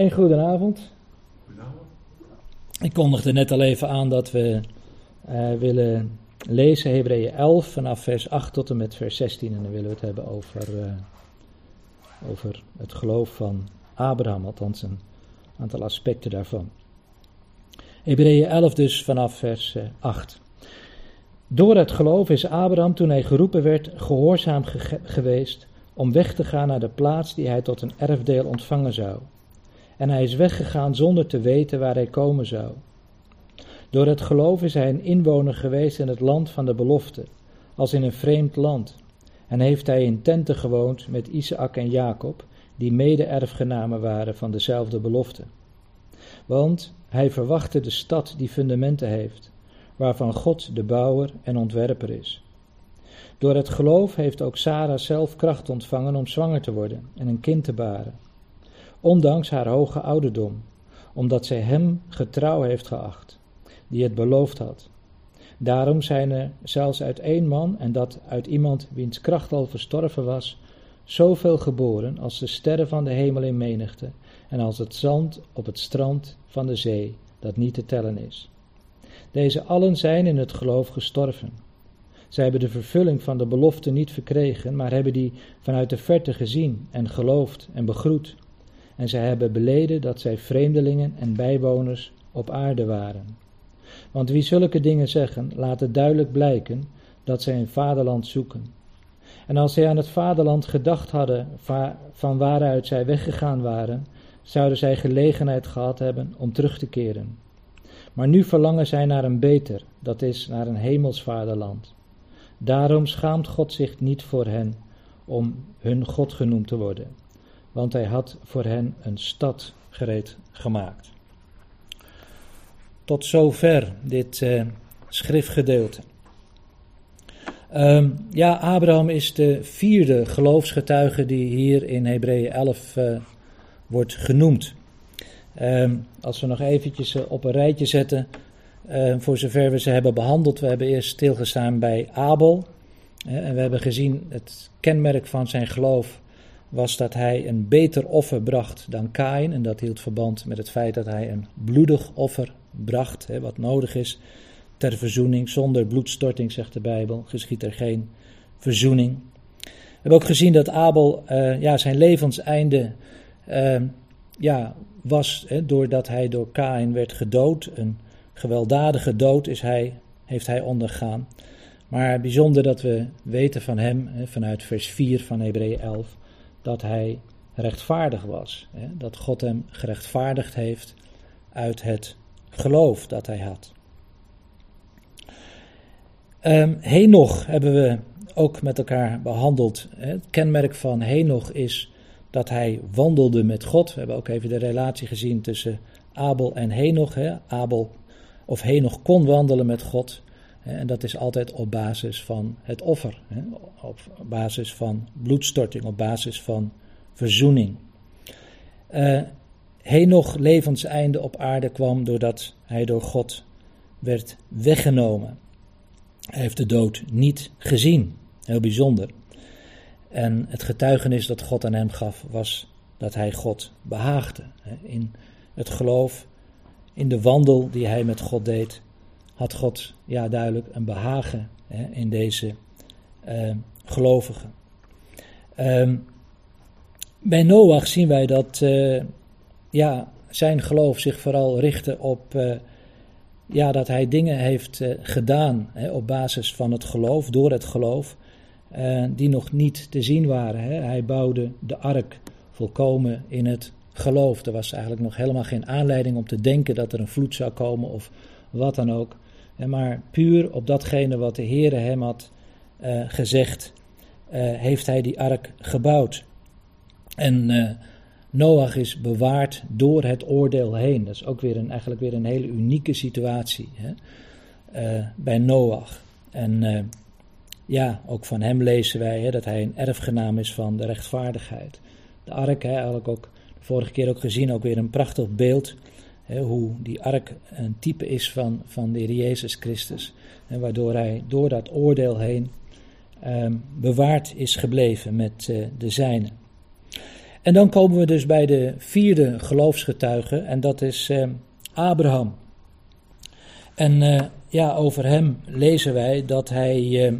Een goedenavond. Ik kondigde net al even aan dat we uh, willen lezen Hebreeën 11 vanaf vers 8 tot en met vers 16. En dan willen we het hebben over, uh, over het geloof van Abraham, althans een aantal aspecten daarvan. Hebreeën 11 dus vanaf vers 8. Door het geloof is Abraham, toen hij geroepen werd, gehoorzaam ge geweest om weg te gaan naar de plaats die hij tot een erfdeel ontvangen zou. En hij is weggegaan zonder te weten waar hij komen zou. Door het geloof is hij een inwoner geweest in het land van de belofte, als in een vreemd land. En heeft hij in tenten gewoond met Isaac en Jacob, die mede-erfgenamen waren van dezelfde belofte. Want hij verwachtte de stad die fundamenten heeft, waarvan God de bouwer en ontwerper is. Door het geloof heeft ook Sarah zelf kracht ontvangen om zwanger te worden en een kind te baren. Ondanks haar hoge ouderdom, omdat zij hem getrouw heeft geacht, die het beloofd had. Daarom zijn er zelfs uit één man, en dat uit iemand wiens kracht al verstorven was, zoveel geboren als de sterren van de hemel in menigte, en als het zand op het strand van de zee, dat niet te tellen is. Deze allen zijn in het geloof gestorven. Zij hebben de vervulling van de belofte niet verkregen, maar hebben die vanuit de verte gezien en geloofd en begroet. En zij hebben beleden dat zij vreemdelingen en bijwoners op aarde waren. Want wie zulke dingen zeggen, laat het duidelijk blijken dat zij een vaderland zoeken. En als zij aan het vaderland gedacht hadden van waaruit zij weggegaan waren, zouden zij gelegenheid gehad hebben om terug te keren. Maar nu verlangen zij naar een beter, dat is naar een hemels vaderland. Daarom schaamt God zich niet voor hen om hun God genoemd te worden, want hij had voor hen een stad gereed gemaakt. Tot zover dit uh, schriftgedeelte. Um, ja, Abraham is de vierde geloofsgetuige die hier in Hebreeën 11 uh, eh, wordt genoemd. Um, als we nog eventjes uh, op een rijtje zetten, uh, voor zover we ze hebben behandeld. We hebben eerst stilgestaan bij Abel. en we hebben gezien het kenmerk van zijn geloof was dat hij een beter offer bracht dan Kain. En dat hield verband met het feit dat hij een bloedig offer bracht, hè, wat nodig is ter verzoening. Zonder bloedstorting, zegt de Bijbel, geschiet er geen verzoening. We hebben ook gezien dat Abel uh, ja, zijn levenseinde uh, ja, was, hè, doordat hij door Kain werd gedood. Een gewelddadige dood is hij, heeft hij ondergaan. Maar bijzonder dat we weten van hem, hè, vanuit vers 4 van Hebreeën 11, dat hij rechtvaardig was. Hè, dat God hem gerechtvaardigd heeft uit het geloof dat hij had. Um, Henoch hebben we ook met elkaar behandeld. Het kenmerk van Henoch is dat hij wandelde met God. We hebben ook even de relatie gezien tussen Abel en Henoch. Abel of Henoch kon wandelen met God. En dat is altijd op basis van het offer, op basis van bloedstorting, op basis van verzoening. Uh, Henoch levenseinde op aarde kwam doordat hij door God werd weggenomen. Hij heeft de dood niet gezien, heel bijzonder. En het getuigenis dat God aan hem gaf was dat hij God behaagde. In het geloof, in de wandel die hij met God deed, had God ja, duidelijk een behagen in deze uh, gelovigen. Uh, bij Noach zien wij dat uh, ja, zijn geloof zich vooral richtte op uh, ja, dat hij dingen heeft gedaan op basis van het geloof, door het geloof, die nog niet te zien waren. Hè. Hij bouwde de ark volkomen in het geloof. Er was eigenlijk nog helemaal geen aanleiding om te denken dat er een vloed zou komen of wat dan ook. Maar puur op datgene wat de Heere hem had uh, gezegd, uh, heeft hij die ark gebouwd. En uh, Noach is bewaard door het oordeel heen. Dat is ook weer een, eigenlijk weer een hele unieke situatie hè? bij Noach. En ja, ook van hem lezen wij hè, dat hij een erfgenaam is van de rechtvaardigheid. De ark, hè, eigenlijk ook de vorige keer ook gezien, ook weer een prachtig beeld. Hoe die ark een type is van, van de Heer Jezus Christus. En waardoor hij door dat oordeel heen um, bewaard is gebleven met uh, de zijnen. En dan komen we dus bij de vierde geloofsgetuige en dat is eh, Abraham. En eh, ja, over hem lezen wij dat hij eh,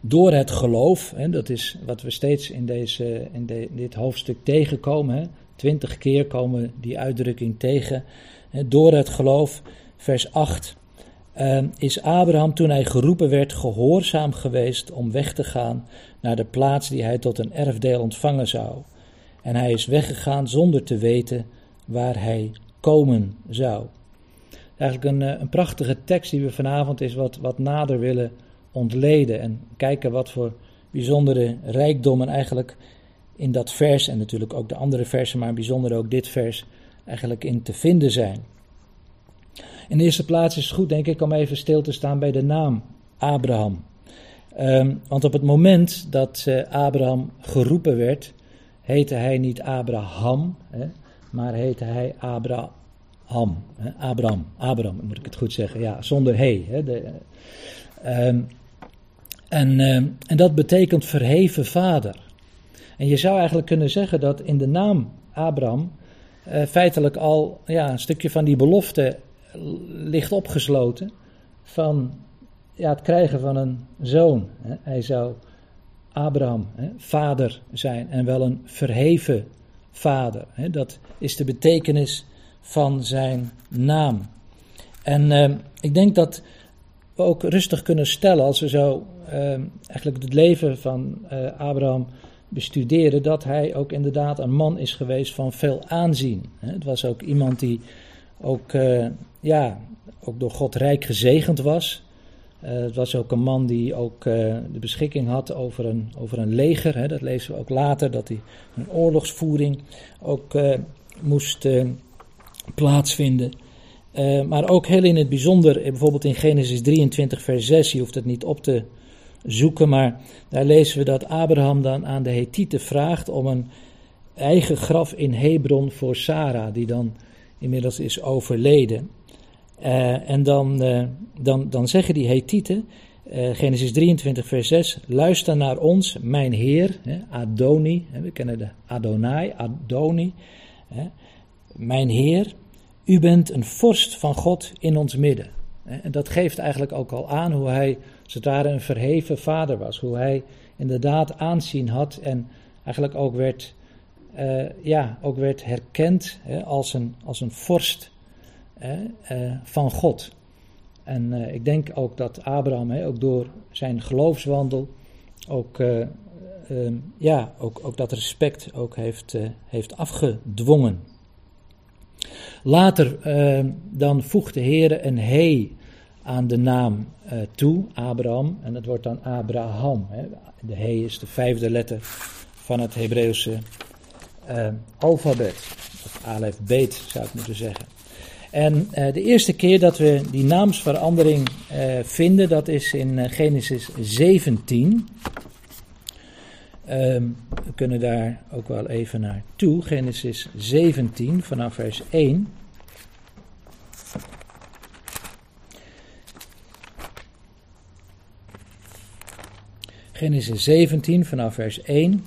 door het geloof, hè, dat is wat we steeds in, deze, in dit hoofdstuk tegenkomen, hè, twintig keer komen die uitdrukking tegen, door het geloof, vers 8, uh, is Abraham toen hij geroepen werd gehoorzaam geweest om weg te gaan naar de plaats die hij tot een erfdeel ontvangen zou. En hij is weggegaan zonder te weten waar hij komen zou. Eigenlijk een, eh, een prachtige tekst die we vanavond eens wat, wat nader willen ontleden en kijken wat voor bijzondere rijkdommen eigenlijk in dat vers en natuurlijk ook de andere versen, maar bijzonder ook dit vers eigenlijk in te vinden zijn. In de eerste plaats is het goed, denk ik, om even stil te staan bij de naam Abraham. Um, want op het moment dat uh, Abraham geroepen werd, heette hij niet Abraham, hè, maar heette hij Abraham. Hè, Abraham, Abraham, moet ik het goed zeggen, ja, zonder he. Hè, de, um, en, um, en dat betekent verheven vader. En je zou eigenlijk kunnen zeggen dat in de naam Abraham uh, feitelijk al ja, een stukje van die belofte ligt opgesloten van ja, het krijgen van een zoon. Hij zou Abraham, vader zijn en wel een verheven vader. Dat is de betekenis van zijn naam. En eh, ik denk dat we ook rustig kunnen stellen als we zo eh, eigenlijk het leven van uh, Abraham bestuderen, dat hij ook inderdaad een man is geweest van veel aanzien. Het was ook iemand die ook, uh, ja, ook door God rijk gezegend was. Uh, het was ook een man die ook uh, de beschikking had over een, over een leger. Hè, dat lezen we ook later, dat hij een oorlogsvoering ook moest plaatsvinden. maar ook heel in het bijzonder, bijvoorbeeld in Genesis 23, vers 6, je hoeft het niet op te zoeken, maar daar lezen we dat Abraham dan aan de Hethieten vraagt om een eigen graf in Hebron voor Sarah, die dan inmiddels is overleden. Uh, en dan, uh, dan, dan zeggen die Hethieten, uh, Genesis 23, vers 6, luister naar ons, mijn Heer, hè, Adoni, hè, we kennen de Adonai, Adoni, hè, mijn Heer, u bent een vorst van God in ons midden. En dat geeft eigenlijk ook al aan hoe hij, als het ware, een verheven vader was. Hoe hij inderdaad aanzien had en eigenlijk ook werd uh, ja, ook werd herkend hè, als, een, als een vorst hè, uh, van God. En uh, ik denk ook dat Abraham, hè, ook door zijn geloofswandel, ook, ja, ook, ook dat respect ook heeft, heeft afgedwongen. Later dan voegt de Heer een he aan de naam toe, Abraham, en dat wordt dan Abraham. Hè. De he is de vijfde letter van het Hebreeuwse uh, alfabet. Of alef beet zou ik moeten zeggen. En uh, de eerste keer dat we die naamsverandering vinden, dat is in Genesis 17. Um, we kunnen daar ook wel even naartoe. Genesis 17 vanaf vers 1. Genesis 17 vanaf vers 1.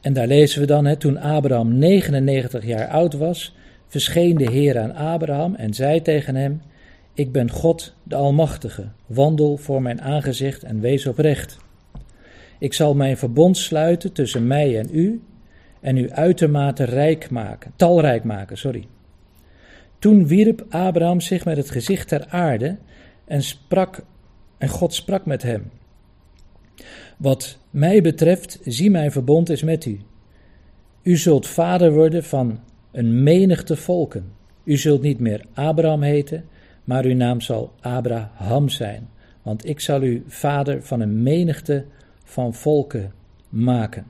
En daar lezen we dan, hè, toen Abraham 99 jaar oud was, verscheen de Heer aan Abraham en zei tegen hem, ik ben God de Almachtige, wandel voor mijn aangezicht en wees oprecht. Ik zal mijn verbond sluiten tussen mij en u en u uitermate rijk maken, talrijk maken, sorry. Toen wierp Abraham zich met het gezicht ter aarde en sprak en God sprak met hem. Wat mij betreft, zie mijn verbond is met u. U zult vader worden van een menigte volken. U zult niet meer Abraham heten, maar uw naam zal Abraham zijn. Want ik zal u vader van een menigte van volken maken.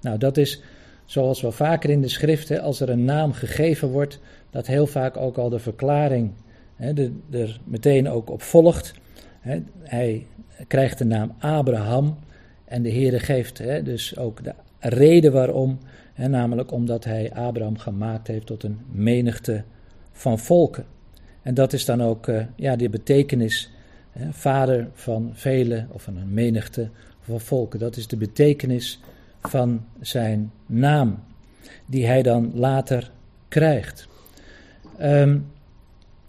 Nou, dat is zoals wel vaker in de schriften, als er een naam gegeven wordt, dat heel vaak ook al de verklaring hè, er meteen ook op volgt. Hè, hij krijgt de naam Abraham en de Heere geeft hè, dus ook de reden waarom, hè, namelijk omdat hij Abraham gemaakt heeft tot een menigte van volken. En dat is dan ook uh, ja, de betekenis vader van vele of van een menigte van volken. Dat is de betekenis van zijn naam, die hij dan later krijgt. Ehm,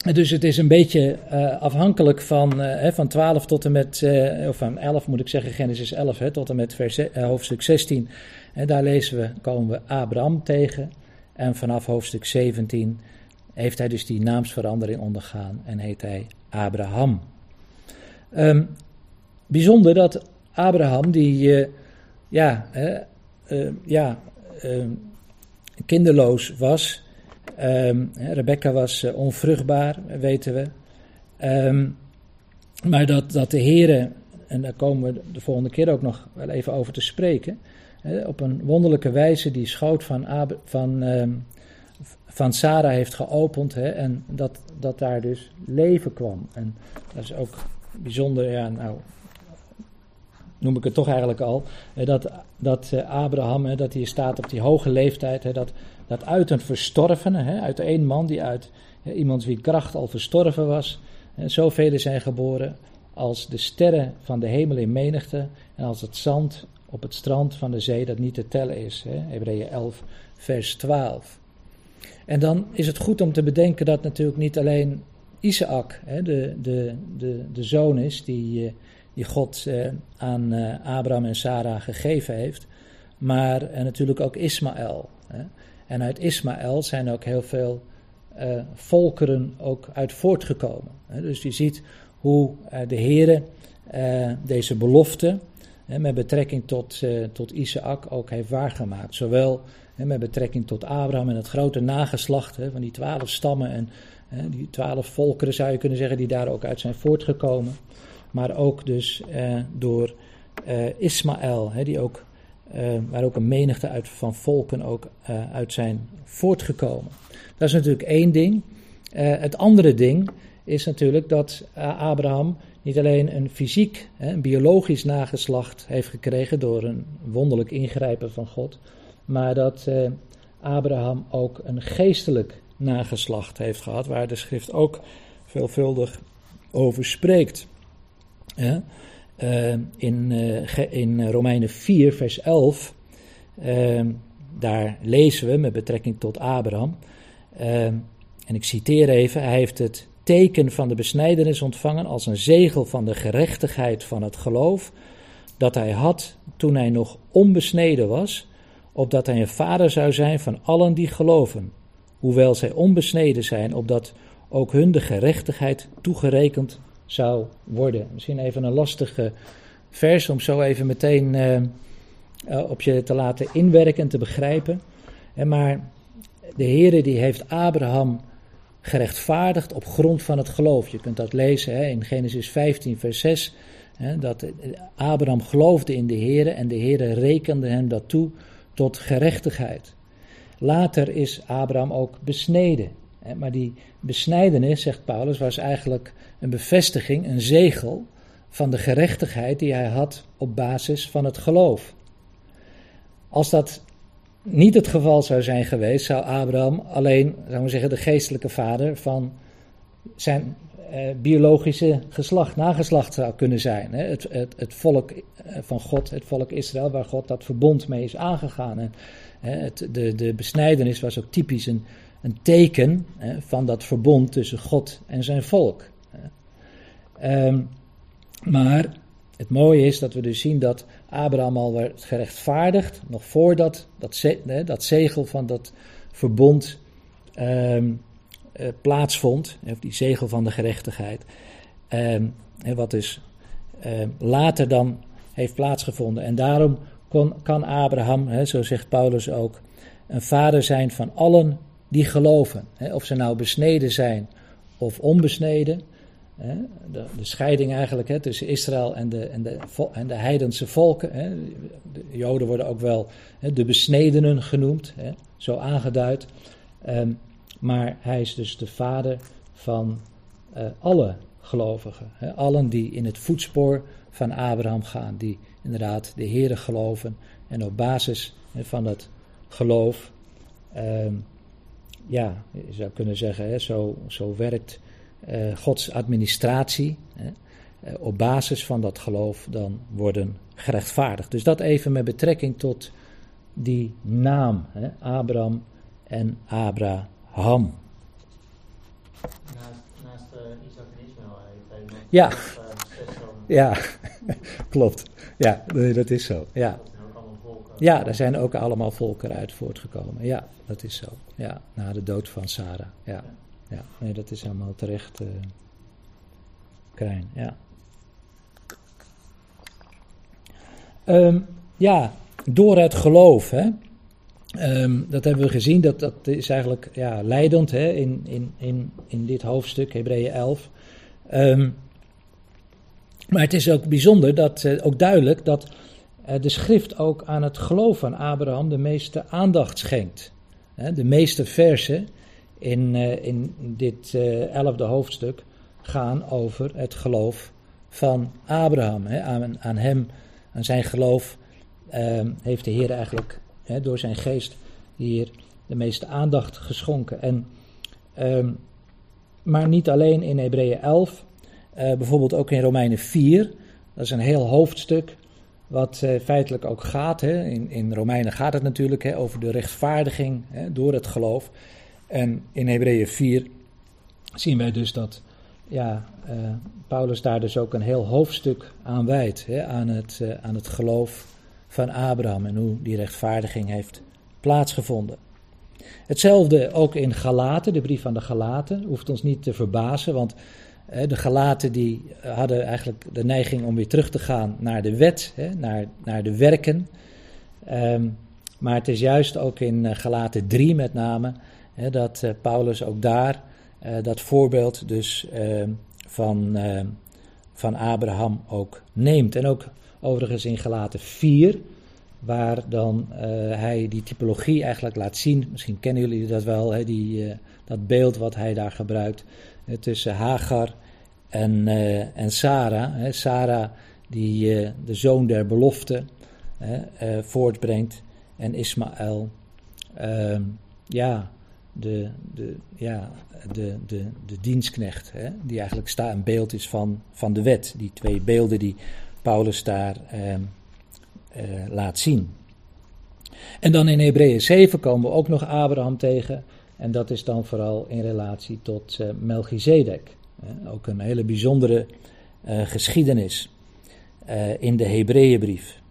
dus het is een beetje uh, afhankelijk van, uh, van 12 tot en met, uh, of van 11 moet ik zeggen, Genesis 11 hè, tot en met vers, hoofdstuk 16. En daar lezen we, komen we Abraham tegen. En vanaf hoofdstuk 17 heeft hij dus die naamsverandering ondergaan en heet hij Abraham. Um, bijzonder dat Abraham, die ja, ja kinderloos was, Um, Rebecca was uh, onvruchtbaar, weten we. Um, maar dat, dat de Heer, en daar komen we de volgende keer ook nog wel even over te spreken, op een wonderlijke wijze die schoot van, Ab van, um, van Sarah heeft geopend hè, en dat, dat daar dus leven kwam. En dat is ook bijzonder, ja, nou, noem ik het toch eigenlijk al, dat, dat eh, Abraham, dat hij staat op die hoge leeftijd, dat dat uit een verstorvene, hè, uit één man die uit hè, iemand wie kracht al verstorven was, hè, zoveel zijn geboren als de sterren van de hemel in menigte en als het zand op het strand van de zee dat niet te tellen is. Hebreeën 11, vers 12. En dan is het goed om te bedenken dat natuurlijk niet alleen Isaac hè, de, de, de, de zoon is die, eh, die God eh, aan eh, Abraham en Sarah gegeven heeft, maar natuurlijk ook Ismaël. Hè. En uit Ismaël zijn ook heel veel uh, volkeren ook uit voortgekomen. Dus je ziet hoe uh, de Heer uh, deze belofte met betrekking tot, tot Isaac ook heeft waargemaakt. Zowel met betrekking tot Abraham en het grote nageslacht van die twaalf stammen en die twaalf volkeren zou je kunnen zeggen die daar ook uit zijn voortgekomen. Maar ook dus door Ismaël, die ook uh, waar ook een menigte uit, van volken ook uh, uit zijn voortgekomen. Dat is natuurlijk één ding. Uh, het andere ding is natuurlijk dat Abraham niet alleen een fysiek, een biologisch nageslacht heeft gekregen door een wonderlijk ingrijpen van God, maar dat Abraham ook een geestelijk nageslacht heeft gehad, waar de schrift ook veelvuldig over spreekt. Ja? Uh, in, uh, in Romeinen 4, vers 11, uh, daar lezen we met betrekking tot Abraham, ehm, en ik citeer even, hij heeft het teken van de besnijdenis ontvangen als een zegel van de gerechtigheid van het geloof, dat hij had toen hij nog onbesneden was, opdat hij een vader zou zijn van allen die geloven, hoewel zij onbesneden zijn, opdat ook hun de gerechtigheid toegerekend zou worden. Misschien even een lastige vers om zo even meteen uh, op je te laten inwerken en te begrijpen. En maar de Heere die heeft Abraham gerechtvaardigd op grond van het geloof. Je kunt dat lezen hè, in Genesis 15, vers 6. Hè, dat Abraham geloofde in de Heere en de Heere rekende hem dat toe tot gerechtigheid. Later is Abraham ook besneden. Maar die besnijdenis, zegt Paulus, was eigenlijk een bevestiging, een zegel van de gerechtigheid die hij had op basis van het geloof. Als dat niet het geval zou zijn geweest, zou Abraham alleen, zou we zeggen, de geestelijke vader van zijn eh, biologische geslacht, nageslacht zou kunnen zijn. Hè? Het, het, het, volk eh, van God, het volk Israël, waar God dat verbond mee is aangegaan. En, hè, het, de, de besnijdenis was ook typisch een, een teken van dat verbond tussen God en zijn volk. Um, maar het mooie is dat we dus zien dat Abraham al werd gerechtvaardigd, nog voordat dat, dat zegel van dat verbond um, uh, plaatsvond, of die zegel van de gerechtigheid. Um, wat dus later dan heeft plaatsgevonden. En daarom kon, kan Abraham, zo zegt Paulus ook, een vader zijn van allen die geloven. Of ze nou besneden zijn of onbesneden. De, scheiding eigenlijk tussen Israël en de, en de, en de heidense volken. De Joden worden ook wel de besnedenen genoemd, zo aangeduid. Um, maar hij is dus de vader van uh, alle gelovigen. Allen die in het voetspoor van Abraham gaan, die inderdaad de Heeren geloven en op basis van dat geloof um, ja, je zou kunnen zeggen, hè, zo, zo werkt uh, Gods administratie. Hè. op basis van dat geloof dan worden gerechtvaardigd. Dus dat even met betrekking tot die naam, hè, Abraham en Abraham. Naast, naast uh, Isaac en Ismaël heeft hij nog Ja. Ja, klopt. Ja, nee, dat is zo. Ja. Dat zijn ook allemaal volken. ja, daar zijn ook allemaal volkeren uit voortgekomen. Ja, dat is zo. Ja, na de dood van Sarah. Ja, ja. nee, dat is helemaal terecht, eh Krijn. Ja. Ehm, ja, door het geloof, hè. Ehm, dat hebben we gezien, dat, dat is eigenlijk ja, leidend hè, in, in, in, in dit hoofdstuk, Hebreeën 11. Ehm, maar het is ook bijzonder, dat, eh, ook duidelijk, dat eh, de schrift ook aan het geloof van Abraham de meeste aandacht schenkt. De meeste versen in, eh, in dit eh, elfde hoofdstuk gaan over het geloof van Abraham. Aan, aan hem, aan zijn geloof, ehm, heeft de Heer eigenlijk door zijn geest hier de meeste aandacht geschonken. En, ehm, maar niet alleen in Hebreeën 11, eh, bijvoorbeeld ook in Romeinen 4. Dat is een heel hoofdstuk wat eh, feitelijk ook gaat. Hè. In, in Romeinen gaat het natuurlijk hè, over de rechtvaardiging hè, door het geloof. En in Hebreeën 4 zien wij dus dat ja, eh, Paulus daar dus ook een heel hoofdstuk aan wijdt. Aan, het, eh, aan het geloof van Abraham en hoe die rechtvaardiging heeft plaatsgevonden. Hetzelfde ook in Galaten, de brief aan de Galaten, hoeft ons niet te verbazen, want de Galaten die hadden eigenlijk de neiging om weer terug te gaan naar de wet, naar, naar de werken. Ehm, maar het is juist ook in eh, Galaten 3 met name dat eh, Paulus ook daar eh, dat voorbeeld dus ehm, van, ehm, van Abraham ook neemt. En ook overigens in Galaten 4, waar dan hij die typologie eigenlijk laat zien. Misschien kennen jullie dat wel, die, dat beeld wat hij daar gebruikt tussen Hagar en, eh, en Sarah. Sarah die eh, de zoon der belofte eh, voortbrengt en Ismaël ehm, ja, de, de, ja, de, de, de dienstknecht, hè, die eigenlijk sta, een beeld is van, van de wet. Die twee beelden die Paulus daar ehm, eh, laat zien. En dan in Hebreeën 7 komen we ook nog Abraham tegen. En dat is dan vooral in relatie tot eh Melchizedek. Ook een hele bijzondere eh, geschiedenis eh, in de Hebreeënbrief.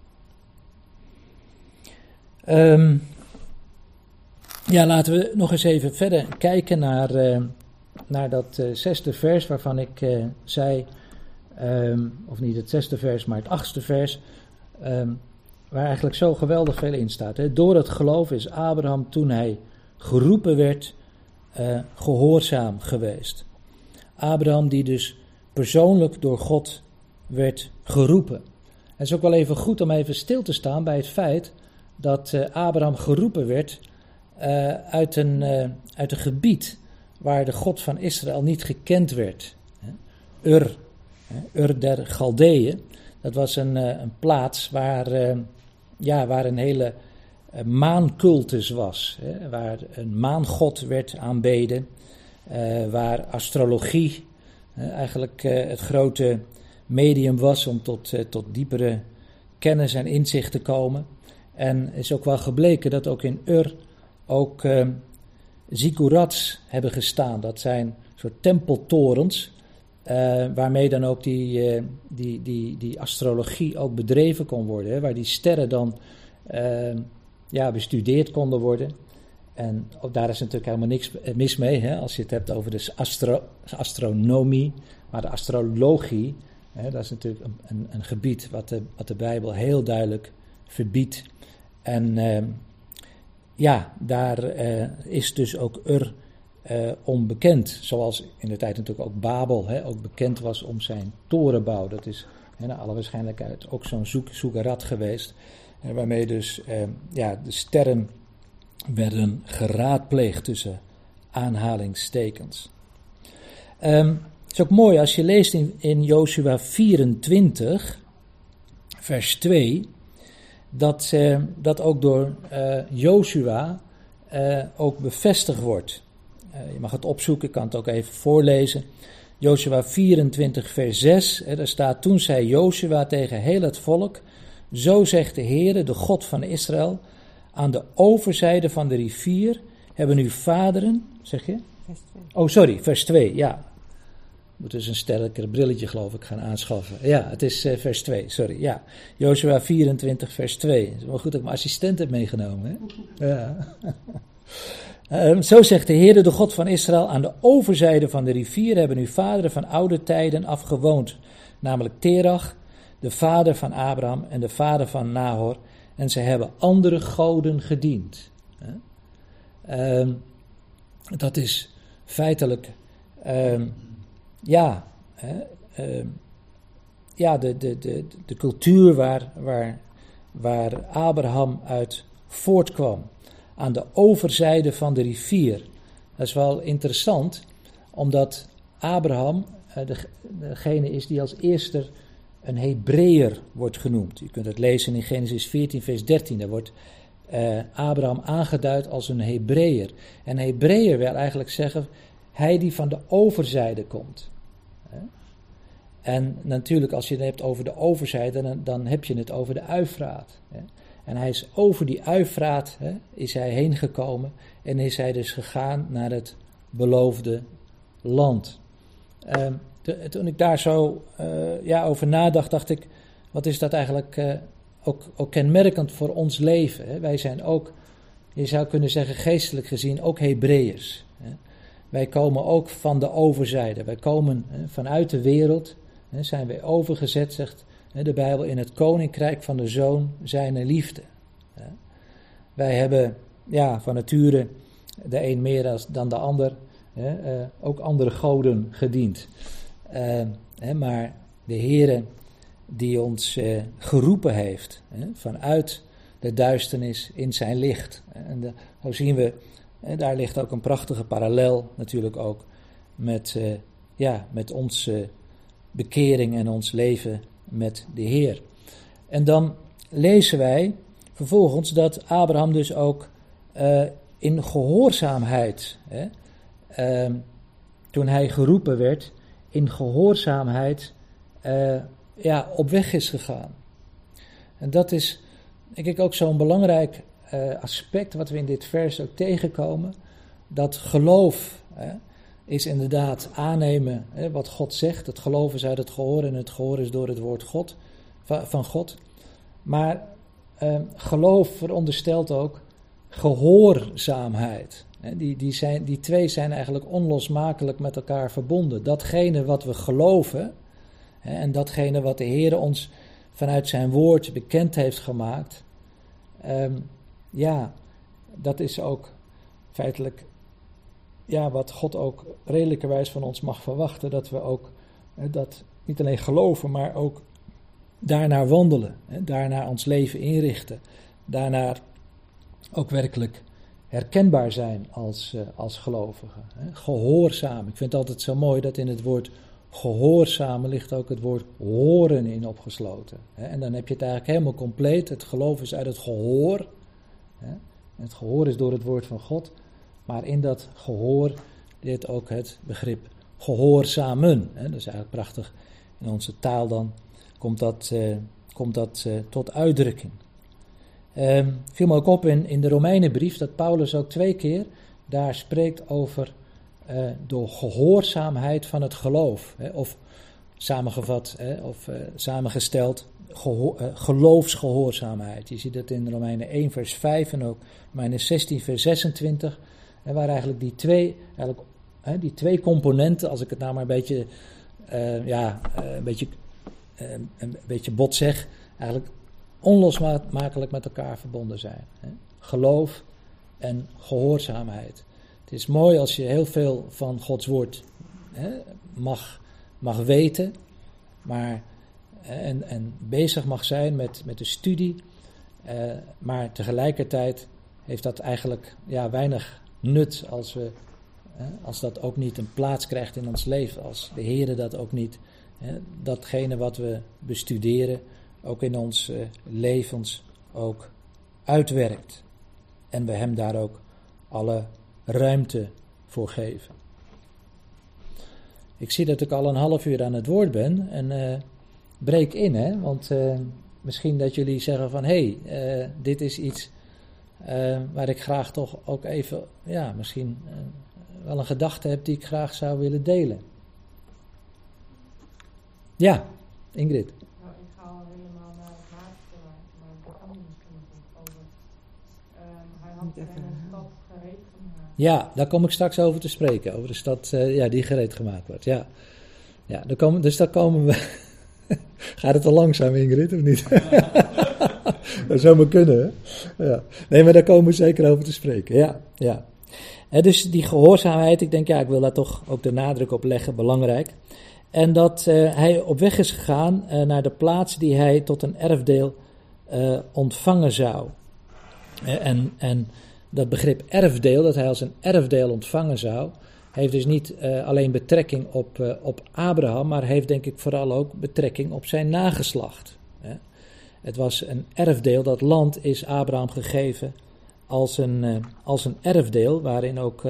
Ehm, ja, laten we nog eens even verder kijken naar, naar dat zesde vers waarvan ik zei, ehm, of niet het zesde vers, maar het achtste vers, ehm, waar eigenlijk zo geweldig veel in staat. Hè. Door het geloof is Abraham toen hij geroepen werd, eh, gehoorzaam geweest. Abraham die dus persoonlijk door God werd geroepen. Het is ook wel even goed om even stil te staan bij het feit dat eh, Abraham geroepen werd eh, uit, een, uit een gebied waar de God van Israël niet gekend werd. Ur, Ur der Galdeeën, dat was een, een plaats waar, ja, waar een hele maancultus was. Hè, waar een maangod werd aanbeden, eh, waar astrologie eigenlijk eh, het grote medium was om tot, eh, tot diepere kennis en inzicht te komen. En is ook wel gebleken dat ook in Ur ook ziggurats hebben gestaan. Dat zijn soort tempeltorens, waarmee dan ook die, die, die, die astrologie ook bedreven kon worden. Hè, waar die sterren dan ja, bestudeerd konden worden. En daar is natuurlijk helemaal niks mis mee, hè, als je het hebt over de astro, astronomie. Maar de astrologie, hè, dat is natuurlijk een, een, een gebied wat de, wat de Bijbel heel duidelijk verbiedt. En eh, ja, daar eh, is dus ook Ur eh, onbekend. Zoals in de tijd natuurlijk ook Babel hè, ook bekend was om zijn torenbouw. Dat is hè, naar alle waarschijnlijkheid ook zo'n zoek, geweest. Waarmee dus eh, ja, de sterren werden geraadpleegd tussen aanhalingstekens. Ehm, het is ook mooi als je leest in, in Joshua 24, vers 2, dat eh, dat ook door eh Joshua eh, ook bevestigd wordt. Eh, je mag het opzoeken, ik kan het ook even voorlezen. Joshua 24, vers 6. Hè, daar staat: Toen zei Joshua tegen heel het volk: Zo zegt de Heere, de God van Israël. Aan de overzijde van de rivier hebben uw vaderen. Zeg je? Vers 2. Oh, sorry, vers 2, ja. Moet dus een sterker brilletje, geloof ik, gaan aanschaffen. Ja, het is eh, vers 2, sorry. Ja, Joshua 24, vers 2. Het is wel goed dat ik mijn assistent heb meegenomen. Hè? Ja. Ehm, zo zegt de Heere, de God van Israël, aan de overzijde van de rivier hebben uw vaderen van oude tijden afgewoond. Namelijk Terach, de vader van Abraham en de vader van Nahor. En ze hebben andere goden gediend. Ehm, dat is feitelijk, ehm, ja, ehm, ja de, de, de, de cultuur waar, waar, waar Abraham uit voortkwam. Aan de overzijde van de rivier. Dat is wel interessant, omdat Abraham eh, de- degene is die als eerste een Hebreeër wordt genoemd. U kunt het lezen in Genesis 14, vers 13. Daar wordt eh, Abraham aangeduid als een Hebreeër. En Hebreeër wil eigenlijk zeggen, hij die van de overzijde komt. En natuurlijk, als je het hebt over de overzijde, dan, heb je het over de Uifraat. En hij is over die Uifraat, is hij heen gekomen en is hij dus gegaan naar het beloofde land. Ehm, toen ik daar zo eh, ja, over nadacht, dacht ik, wat is dat eigenlijk eh, ook, ook kenmerkend voor ons leven? Hè? Wij zijn ook, je zou kunnen zeggen, geestelijk gezien ook Hebreeërs. Hè? Wij komen ook van de overzijde. Wij komen hè, vanuit de wereld, hè, zijn wij overgezet, zegt de Bijbel, in het koninkrijk van de Zoon, zijn liefde. Wij hebben ja, van nature de een meer dan de ander eh, ook andere goden gediend. Eh, hè, maar de Heere die ons eh, geroepen heeft hè, vanuit de duisternis in zijn licht. En de, zo zien we, hè, daar ligt ook een prachtige parallel natuurlijk ook met, eh, ja, met onze bekering en ons leven met de Heer. En dan lezen wij vervolgens dat Abraham dus ook eh, in gehoorzaamheid, hè, ehm, toen hij geroepen werd, in gehoorzaamheid eh, ja, op weg is gegaan. En dat is, denk ik, ook zo'n belangrijk eh, aspect wat we in dit vers ook tegenkomen. Dat geloof hè, is inderdaad aannemen hè, wat God zegt. Het geloof is uit het gehoor en het gehoor is door het woord God, va- van God. Maar eh, geloof veronderstelt ook gehoorzaamheid. Die, die, zijn, die twee zijn eigenlijk onlosmakelijk met elkaar verbonden. Datgene wat we geloven en datgene wat de Heer ons vanuit zijn woord bekend heeft gemaakt. ehm, ja, dat is ook feitelijk ja, wat God ook redelijkerwijs van ons mag verwachten. Dat we ook dat niet alleen geloven, maar ook daarnaar wandelen. Daarnaar ons leven inrichten. Daarnaar ook werkelijk herkenbaar zijn als, eh, als gelovigen. Gehoorzaam. Ik vind het altijd zo mooi dat in het woord gehoorzamen ligt ook het woord horen in opgesloten. En dan heb je het eigenlijk helemaal compleet. Het geloof is uit het gehoor. Het gehoor is door het woord van God. Maar in dat gehoor zit ook het begrip gehoorzamen. Dat is eigenlijk prachtig. In onze taal dan komt dat, eh, komt dat eh, tot uitdrukking. Ehm viel me ook op in, in de Romeinenbrief dat Paulus ook twee keer daar spreekt over eh, de gehoorzaamheid van het geloof. Hè, of samengevat, hè, of eh, samengesteld, eh, geloofsgehoorzaamheid. Je ziet dat in Romeinen 1 vers 5 en ook Romeinen 16 vers 26. En waar eigenlijk die twee, eigenlijk, hè, die twee componenten, als ik het nou maar een beetje, ja, een beetje, een beetje bot zeg, eigenlijk onlosmakelijk met elkaar verbonden zijn. Hè? Geloof en gehoorzaamheid. Het is mooi als je heel veel van Gods woord hè, mag, mag weten, maar, en, en bezig mag zijn met, met de studie, eh, maar tegelijkertijd heeft dat eigenlijk ja, weinig nut als, we, hè, als dat ook niet een plaats krijgt in ons leven, als de Heer dat ook niet, hè, datgene wat we bestuderen, ook in ons eh, levens ook uitwerkt. En we hem daar ook alle ruimte voor geven. ik zie dat ik al een half uur aan het woord ben en eh, breek in, hè? want eh, misschien dat jullie zeggen van hé, hey, dit is iets waar ik graag toch ook even, ja, misschien wel een gedachte heb die ik graag zou willen delen. Ja, Ingrid. Nou, ik ga al helemaal naar het laatste, maar daar kan misschien nog over. Gereed gemaakt. Ja, daar kom ik straks over te spreken. Over de stad uh, ja, die gereed gemaakt wordt. Ja, ja dan komen, dus daar komen we. Gaat het al langzaam, Ingrid, of niet? dat zou maar kunnen, hè? Ja. Nee, maar daar komen we zeker over te spreken. Ja, ja. En dus die gehoorzaamheid, ik denk, ja, ik wil daar toch ook de nadruk op leggen, belangrijk. En dat uh, hij op weg is gegaan uh, naar de plaats die hij tot een erfdeel uh, ontvangen zou. En, en dat begrip erfdeel, dat hij als een erfdeel ontvangen zou, heeft dus niet alleen betrekking op, op Abraham, maar heeft denk ik vooral ook betrekking op zijn nageslacht. Het was een erfdeel, dat land is Abraham gegeven als een, als een erfdeel, waarin ook,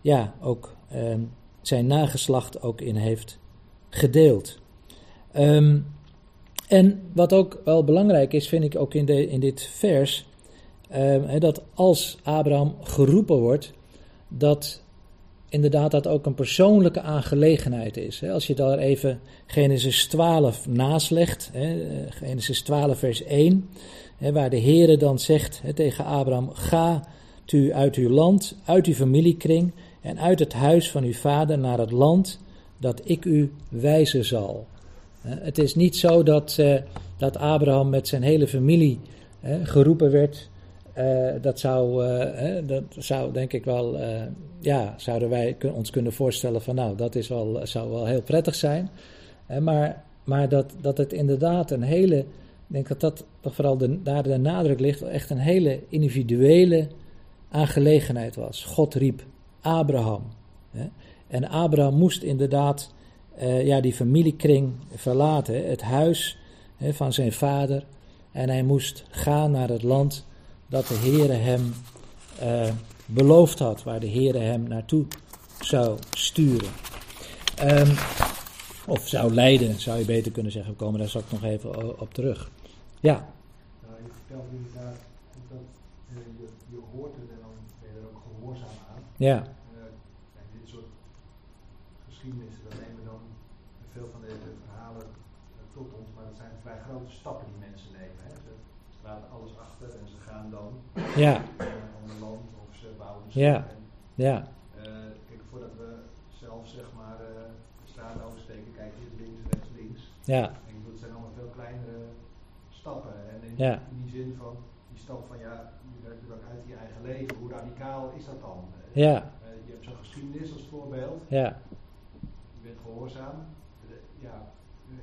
ja, ook ehm, zijn nageslacht ook in heeft gedeeld. Um, en wat ook wel belangrijk is, vind ik ook in, de, in dit vers, um, dat als Abraham geroepen wordt, dat inderdaad dat ook een persoonlijke aangelegenheid is. Als je daar even Genesis 12 naslegt, Genesis 12 vers 1, waar de Heere dan zegt tegen Abraham, ga u uit uw land, uit uw familiekring en uit het huis van uw vader naar het land dat ik u wijzen zal. Het is niet zo dat, uh, dat Abraham met zijn hele familie geroepen werd. Uh, dat, zou, uh, dat zou denk ik wel, ja, zouden wij ons kunnen voorstellen van nou, dat is wel, zou wel heel prettig zijn. maar maar dat, dat het inderdaad een hele, ik denk dat dat vooral de, daar de nadruk ligt, echt een hele individuele aangelegenheid was. God riep Abraham. En Abraham moest inderdaad ja, die familiekring verlaten, het huis hè, van zijn vader. En hij moest gaan naar het land dat de Heere hem uh, beloofd had, waar de Heere hem naartoe zou sturen. Um, of zou leiden, zou je beter kunnen zeggen. We komen daar straks nog even op terug. Ja. Nou, je vertelt inderdaad dat uh, je, je hoort het en dan ben je er ook gehoorzaam aan. Ja. grote stappen die mensen nemen. Hè. Ze, laten alles achter en ze gaan dan ja. naar een ander land of ze bouwen een ja. ja. Uh, kijk, voordat we zelf zeg maar uh, de straat oversteken, kijken hier links, rechts, links. Ja. En dat zijn allemaal veel kleinere stappen. En in, ja. in die zin van die stap van ja, je werkt natuurlijk uit je eigen leven. Hoe radicaal is dat dan? Ja. Uh, je hebt zo'n geschiedenis als voorbeeld. Ja. Je bent gehoorzaam. ja,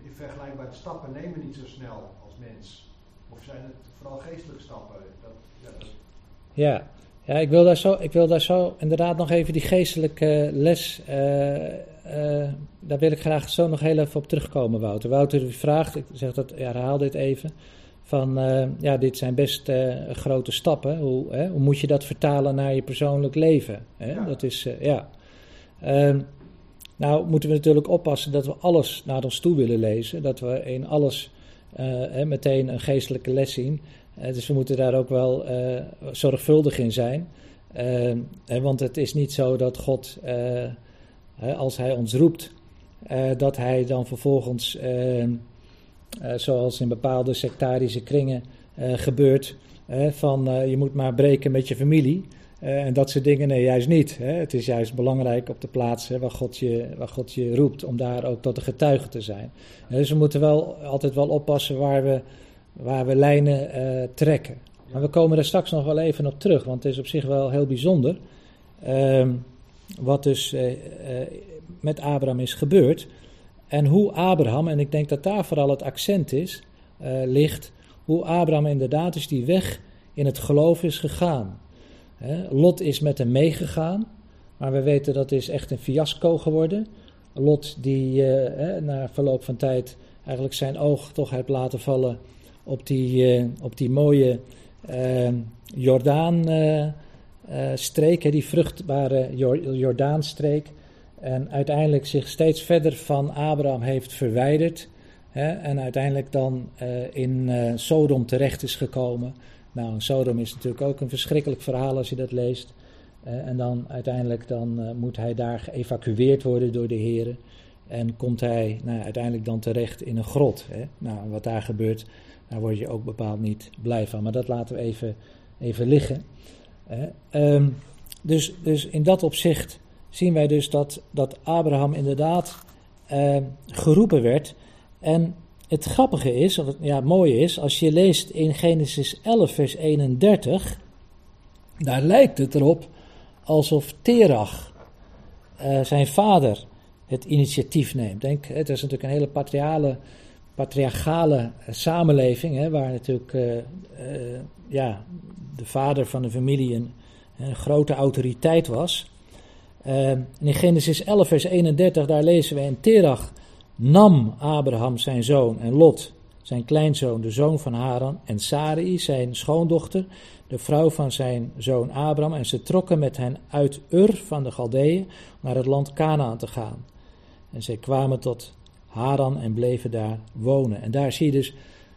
in vergelijkbare stappen nemen niet zo snel als mens? Of zijn het vooral geestelijke stappen? Dat, ja, dat... ja. Ja, ik wil, daar zo, ik wil daar zo inderdaad nog even die geestelijke les, uh, uh, daar wil ik graag zo nog heel even op terugkomen, Wouter. Wouter vraagt, ik zeg dat, ja, herhaal dit even, van uh, ja, dit zijn best grote stappen. Hoe, hè, hoe moet je dat vertalen naar je persoonlijk leven? Hè? Ja. Dat is, ja. Ehm, nou moeten we natuurlijk oppassen dat we alles naar ons toe willen lezen. Dat we in alles uh, meteen een geestelijke les zien. Uh, dus we moeten daar ook wel uh, zorgvuldig in zijn. want het is niet zo dat God, als Hij ons roept, dat Hij dan vervolgens, zoals in bepaalde sectarische kringen gebeurt, van je moet maar breken met je familie. Uh, en dat soort dingen, nee, juist niet. Hè. Het is juist belangrijk op de plaats hè, waar, God je, waar God je roept, om daar ook tot de getuige te zijn. Uh, dus we moeten wel altijd wel oppassen waar we, waar we lijnen uh, trekken. Maar we komen er straks nog wel even op terug, want het is op zich wel heel bijzonder. Ehm, wat dus met Abraham is gebeurd. En hoe Abraham, en ik denk dat daar vooral het accent is, ligt, hoe Abraham inderdaad dus die weg in het geloof is gegaan. Lot is met hem meegegaan, maar we weten dat is echt een fiasco geworden. Lot die uh, na verloop van tijd eigenlijk zijn oog toch heeft laten vallen op die, uh, op die mooie uh, Jordaan streek, die vruchtbare Jordaanstreek. En uiteindelijk zich steeds verder van Abraham heeft verwijderd. En uiteindelijk dan eh, in eh, Sodom terecht is gekomen. Nou, Sodom is natuurlijk ook een verschrikkelijk verhaal als je dat leest. Eh, en dan uiteindelijk dan, eh, moet hij daar geëvacueerd worden door de heren. En komt hij nou, uiteindelijk dan terecht in een grot. Hè. Nou, wat daar gebeurt, daar word je ook bepaald niet blij van. Maar dat laten we even, even liggen. Ehm, dus, dus in dat opzicht zien wij dus dat, dat Abraham inderdaad eh, geroepen werd. En het grappige is, of het ja, mooie is, als je leest in Genesis 11, vers 31, daar lijkt het erop alsof Terach, eh, zijn vader, het initiatief neemt. Denk, het is natuurlijk een hele patriale, patriarchale eh, samenleving, hè, waar natuurlijk eh, ja, de vader van de familie een, grote autoriteit was. In Genesis 11, vers 31, daar lezen we: En Terach nam Abraham zijn zoon en Lot, zijn kleinzoon, de zoon van Haran, en Sarai, zijn schoondochter, de vrouw van zijn zoon Abraham, en ze trokken met hen uit Ur van de Galdeeën naar het land Canaan te gaan. En zij kwamen tot Haran en bleven daar wonen. En daar zie je dus,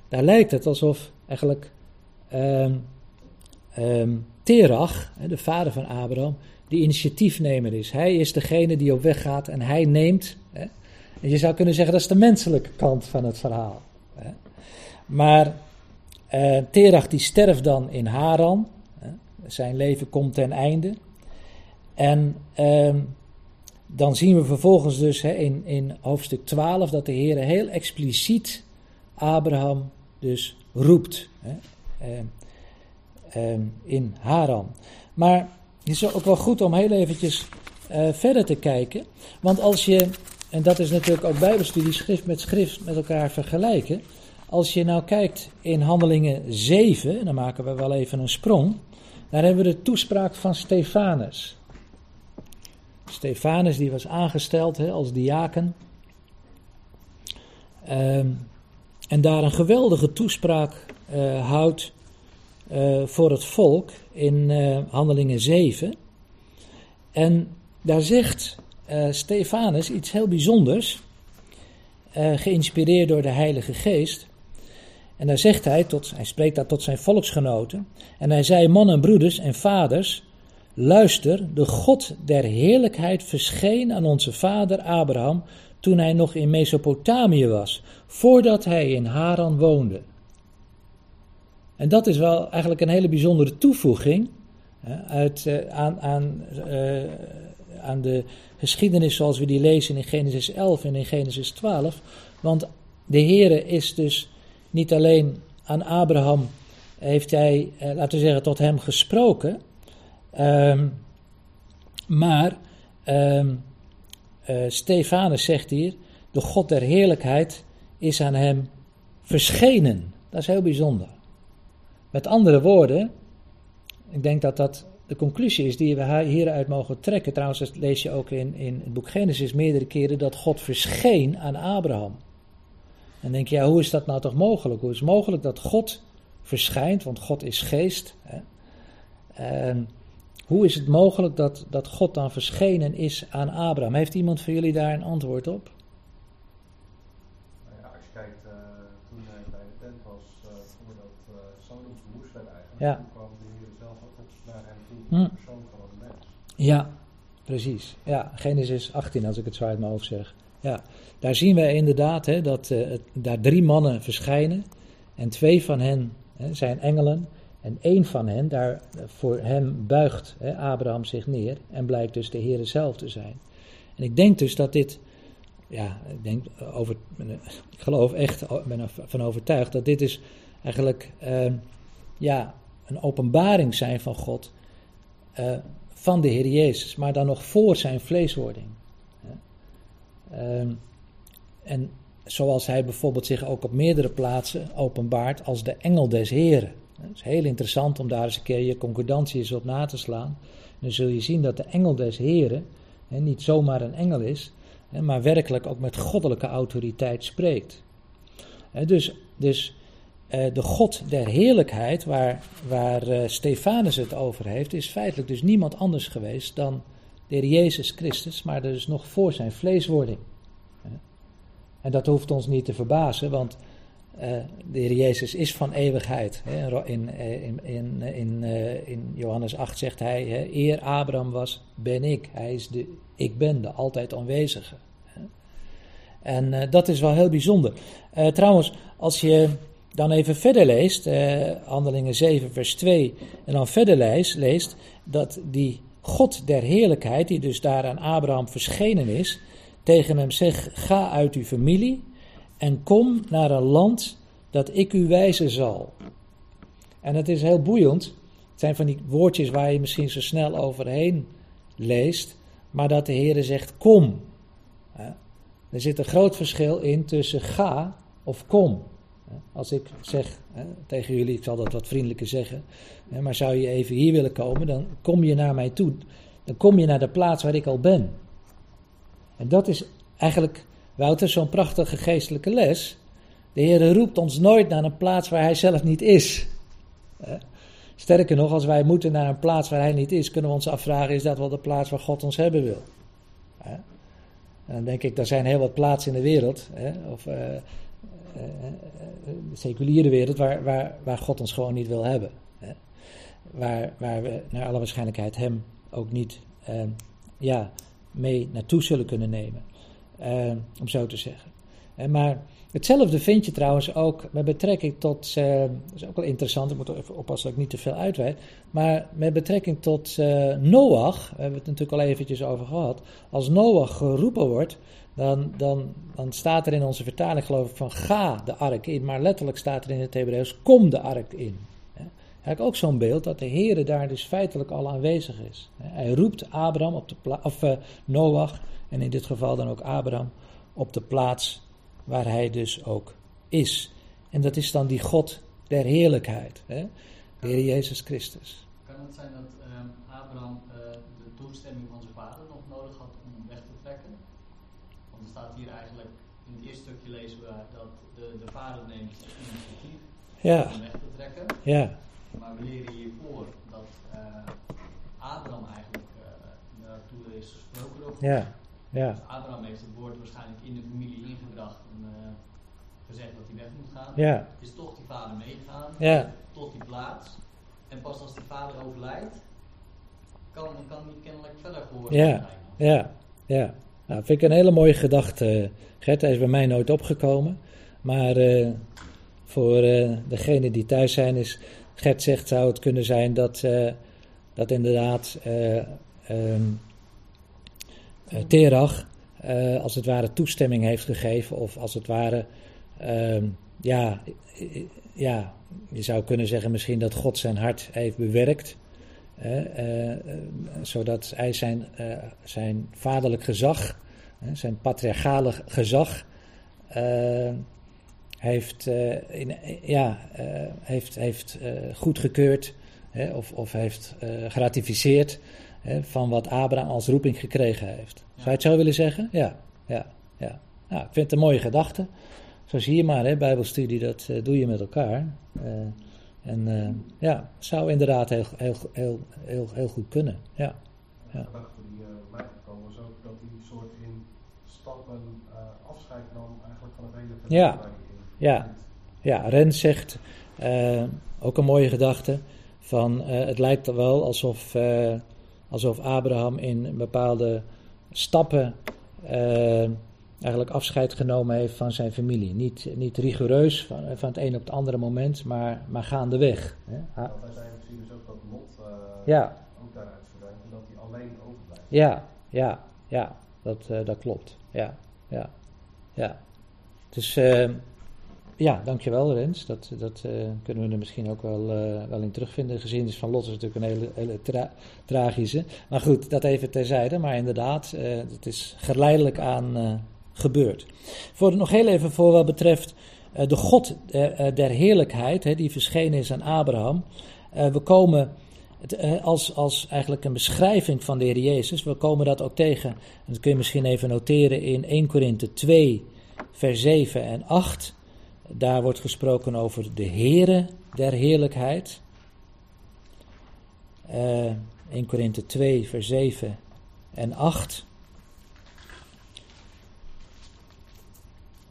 daar lijkt het alsof eigenlijk ehm, Terach, de vader van Abraham, de initiatiefnemer is. Hij is degene die op weg gaat en hij neemt. Je zou kunnen zeggen dat is de menselijke kant van het verhaal. Maar eh, Terach die sterft dan in Haran. Zijn leven komt ten einde. En ehm, dan zien we vervolgens dus hè, in, in hoofdstuk 12 dat de Heer heel expliciet Abraham dus roept. Hè, ehm, ehm, in Haran. Maar het is ook wel goed om heel eventjes eh, verder te kijken. Want als je, en dat is natuurlijk ook bijbelstudie, schrift met schrift met elkaar vergelijken. Als je nou kijkt in handelingen 7, dan maken we wel even een sprong. Daar hebben we de toespraak van Stefanus. Stefanus die was aangesteld als diaken. Ehm, en daar een geweldige toespraak eh, houdt eh, voor het volk in eh, Handelingen 7. En daar zegt eh, Stefanus iets heel bijzonders, eh, geïnspireerd door de Heilige Geest. En daar zegt hij, tot, hij spreekt daar tot zijn volksgenoten. En hij zei, mannen en broeders en vaders, luister, de God der heerlijkheid verscheen aan onze vader Abraham toen hij nog in Mesopotamië was, voordat hij in Haran woonde. En dat is wel eigenlijk een hele bijzondere toevoeging uit, eh, aan, aan, aan de geschiedenis zoals we die lezen in Genesis 11 en in Genesis 12. Want de Heere is dus niet alleen aan Abraham, heeft hij, eh, laten we zeggen, tot hem gesproken. ehm, maar eh, Stefanus zegt hier, de God der heerlijkheid is aan hem verschenen. Dat is heel bijzonder. Met andere woorden, ik denk dat dat de conclusie is die we hieruit mogen trekken. Trouwens, dat lees je ook in, in het boek Genesis meerdere keren, dat God verscheen aan Abraham. En denk je, ja, hoe is dat nou toch mogelijk? Hoe is het mogelijk dat God verschijnt, want God is geest. Hè? En hoe is het mogelijk dat, dat God dan verschenen is aan Abraham? Heeft iemand van jullie daar een antwoord op? Nou ja, als je kijkt, eh, toen hij bij de tent was, eh, voordat uh, Sodom verwoest werd eigenlijk, Ja. toen kwam de Heer zelf ook op naar hem toe, Hm. Ja, precies. Ja, Genesis 18, als ik het zo uit mijn hoofd zeg. Ja, daar zien we inderdaad hè, dat eh, daar drie mannen verschijnen. En twee van hen hè, zijn engelen. En één van hen, daar eh, voor hem buigt hè, Abraham zich neer. En blijkt dus de Heer zelf te zijn. En ik denk dus dat dit. Ja, ik, denk over, ik geloof echt, ben ervan overtuigd dat dit is eigenlijk eh, ja, een openbaring zijn van God. Eh, van de Heer Jezus, maar dan nog voor zijn vleeswording. Ehm, en zoals hij bijvoorbeeld zich ook op meerdere plaatsen openbaart als de engel des Heren. Het is heel interessant om daar eens een keer je concordantie eens op na te slaan. Dan zul je zien dat de engel des Heren hè, niet zomaar een engel is, hè, maar werkelijk ook met goddelijke autoriteit spreekt. Hè, dus dus eh, de God der heerlijkheid, waar, waar eh, Stefanus het over heeft, is feitelijk dus niemand anders geweest dan de Heer Jezus Christus, maar dus nog voor zijn vleeswording. En dat hoeft ons niet te verbazen, want de Heer Jezus is van eeuwigheid. In, in, in, in, in, Johannes 8 zegt hij, eer Abraham was, ben ik. Hij is de ik ben, de altijd aanwezige. En dat is wel heel bijzonder. trouwens, als je dan even verder leest, Handelingen 7 vers 2, en dan verder leest, leest dat die God der heerlijkheid, die dus daar aan Abraham verschenen is, tegen hem zegt, ga uit uw familie en kom naar een land dat ik u wijzen zal. En het is heel boeiend. Het zijn van die woordjes waar je misschien zo snel overheen leest, maar dat de Heer zegt kom. Er zit een groot verschil in tussen ga of kom. Als ik zeg tegen jullie, ik zal dat wat vriendelijker zeggen, maar zou je even hier willen komen, dan kom je naar mij toe. Dan kom je naar de plaats waar ik al ben. En dat is eigenlijk Wouter, zo'n prachtige geestelijke les. De Heer roept ons nooit naar een plaats waar Hij zelf niet is. Sterker nog, als wij moeten naar een plaats waar Hij niet is, kunnen we ons afvragen: is dat wel de plaats waar God ons hebben wil? En dan denk ik, er zijn heel wat plaatsen in de wereld, of uh, uh, de seculiere wereld, waar, waar, waar God ons gewoon niet wil hebben. Waar, waar we naar alle waarschijnlijkheid Hem ook niet ja, mee naartoe zullen kunnen nemen. Om zo te zeggen. Maar hetzelfde vind je trouwens ook met betrekking tot, dat is ook wel interessant, ik moet even oppassen dat ik niet te veel uitweid, maar met betrekking tot Noach, we hebben het natuurlijk al eventjes over gehad, als Noach geroepen wordt, dan, dan, dan staat er in onze vertaling geloof ik van ga de ark in, maar letterlijk staat er in het Hebreeuws kom de ark in. Eigenlijk ook zo'n beeld dat de Heer daar dus feitelijk al aanwezig is. Hij roept Abraham op de of Noach en in dit geval dan ook Abraham, op de plaats waar hij dus ook is. En dat is dan die God der heerlijkheid, hè? de Heer Jezus Christus. Kan het zijn dat hier eigenlijk, in het eerste stukje lezen we dat de, de vader neemt initiatief ja. om weg te trekken. Ja. Maar we leren hiervoor dat uh, Abraham eigenlijk uh, naartoe is gesproken door Ja. Ja. Dus Abraham heeft het woord waarschijnlijk in de familie ingebracht en uh, gezegd dat hij weg moet gaan. Ja. Is toch die vader meegegaan Ja. tot die plaats. En pas als die vader overlijdt, kan, kan hij kennelijk verder gehoord Ja. zijn. Ja, ja. Nou, vind ik een hele mooie gedachte, Gert. Hij is bij mij nooit opgekomen. Maar uh, voor uh, degenen die thuis zijn, is Gert zegt, zou het kunnen zijn dat, uh, dat inderdaad um, Terach als het ware toestemming heeft gegeven. Of als het ware, um, ja, ja, je zou kunnen zeggen misschien dat God zijn hart heeft bewerkt. Uh, uh, zodat hij zijn, uh, zijn vaderlijk gezag, zijn patriarchale gezag, heeft, in, ja, heeft, heeft goedgekeurd of, of heeft geratificeerd van wat Abraham als roeping gekregen heeft. Zou je het zo willen zeggen? Ja, ja, ja. Nou, ik vind het een mooie gedachte. Zo zie je maar, hè, Bijbelstudie, dat doe je met elkaar. En uh, ja, zou inderdaad heel, heel, heel, heel, heel goed kunnen. Ja. ja. De gedachte die uh, bij mij gekomen was ook dat hij soort in stappen uh, afscheid nam eigenlijk van het hele ja. Ja. ja, Rens zegt ook een mooie gedachte van het lijkt er wel alsof, alsof Abraham in bepaalde stappen eigenlijk afscheid genomen heeft van zijn familie. Niet, niet rigoureus van, van het een op het andere moment, maar, maar gaandeweg. Hè. Uiteindelijk zie je dus ook dat Lot uh, ja. ook daaruit verdwijnt dat hij alleen overblijft. Ja, ja, ja, dat, uh, dat klopt. Ja, ja, ja. Dus uh, ja, dankjewel Rens. Dat, dat kunnen we er misschien ook wel, wel in terugvinden. Gezien is van Lot is natuurlijk een hele, hele tra tragische. Maar goed, dat even terzijde. Maar inderdaad, het is geleidelijk aan gebeurt. Voor, nog heel even voor wat betreft uh, de God der, der heerlijkheid, die verschenen is aan Abraham. We komen als, als eigenlijk een beschrijving van de Heer Jezus, we komen dat ook tegen, en dat kun je misschien even noteren in 1 Korinthe 2, vers 7 en 8. Daar wordt gesproken over de Heere der heerlijkheid. 1 Korinthe 2, vers 7 en 8.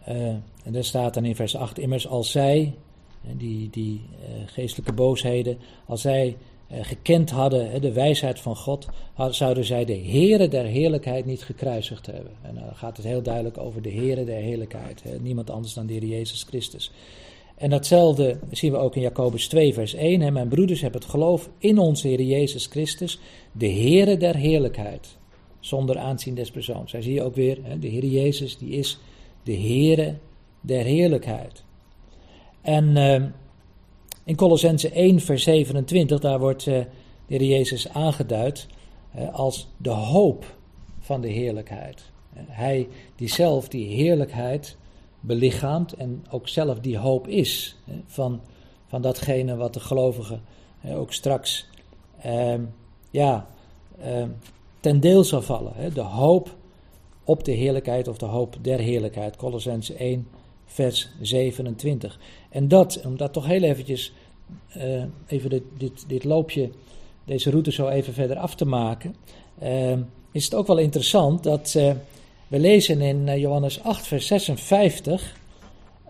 Eh, en daar staat dan in vers 8 immers als zij, die, die eh, geestelijke boosheden, als zij eh, gekend hadden de wijsheid van God, zouden zij de Here der heerlijkheid niet gekruisigd hebben. En dan gaat het heel duidelijk over de Here der heerlijkheid. Niemand anders dan de Heer Jezus Christus. En datzelfde zien we ook in Jacobus 2, vers 1. Hè, mijn broeders, hebben het geloof in onze Heer Jezus Christus, de Here der heerlijkheid. Zonder aanzien des persoons. Daar zie je ook weer, hè, de Heer Jezus, die is de Here der heerlijkheid. En eh, in Colossense 1, vers 27, daar wordt eh, de Heer Jezus aangeduid eh, als de hoop van de heerlijkheid. Eh, Hij die zelf die heerlijkheid belichaamt en ook zelf die hoop is van, van datgene wat de gelovigen ook straks ehm, ja, ehm, ten deel zal vallen. De hoop op de heerlijkheid of de hoop der heerlijkheid. Colossense 1, vers 27. En dat, om dat toch heel eventjes, eh, even dit, dit, dit loopje, deze route zo even verder af te maken, eh, is het ook wel interessant dat eh, we lezen in Johannes 8, vers 56,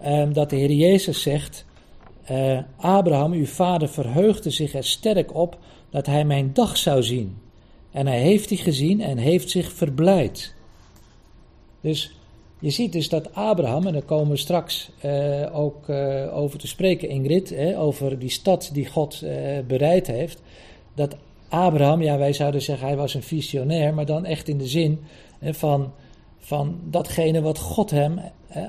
eh, dat de Heer Jezus zegt, Abraham, uw vader, verheugde zich er sterk op dat hij mijn dag zou zien. En hij heeft die gezien en heeft zich verblijd. Dus je ziet dus dat Abraham, en daar komen we straks eh, ook eh, over te spreken, Ingrid, hè, over die stad die God eh, bereid heeft. Dat Abraham, ja, wij zouden zeggen hij was een visionair, maar dan echt in de zin van, van datgene wat God hem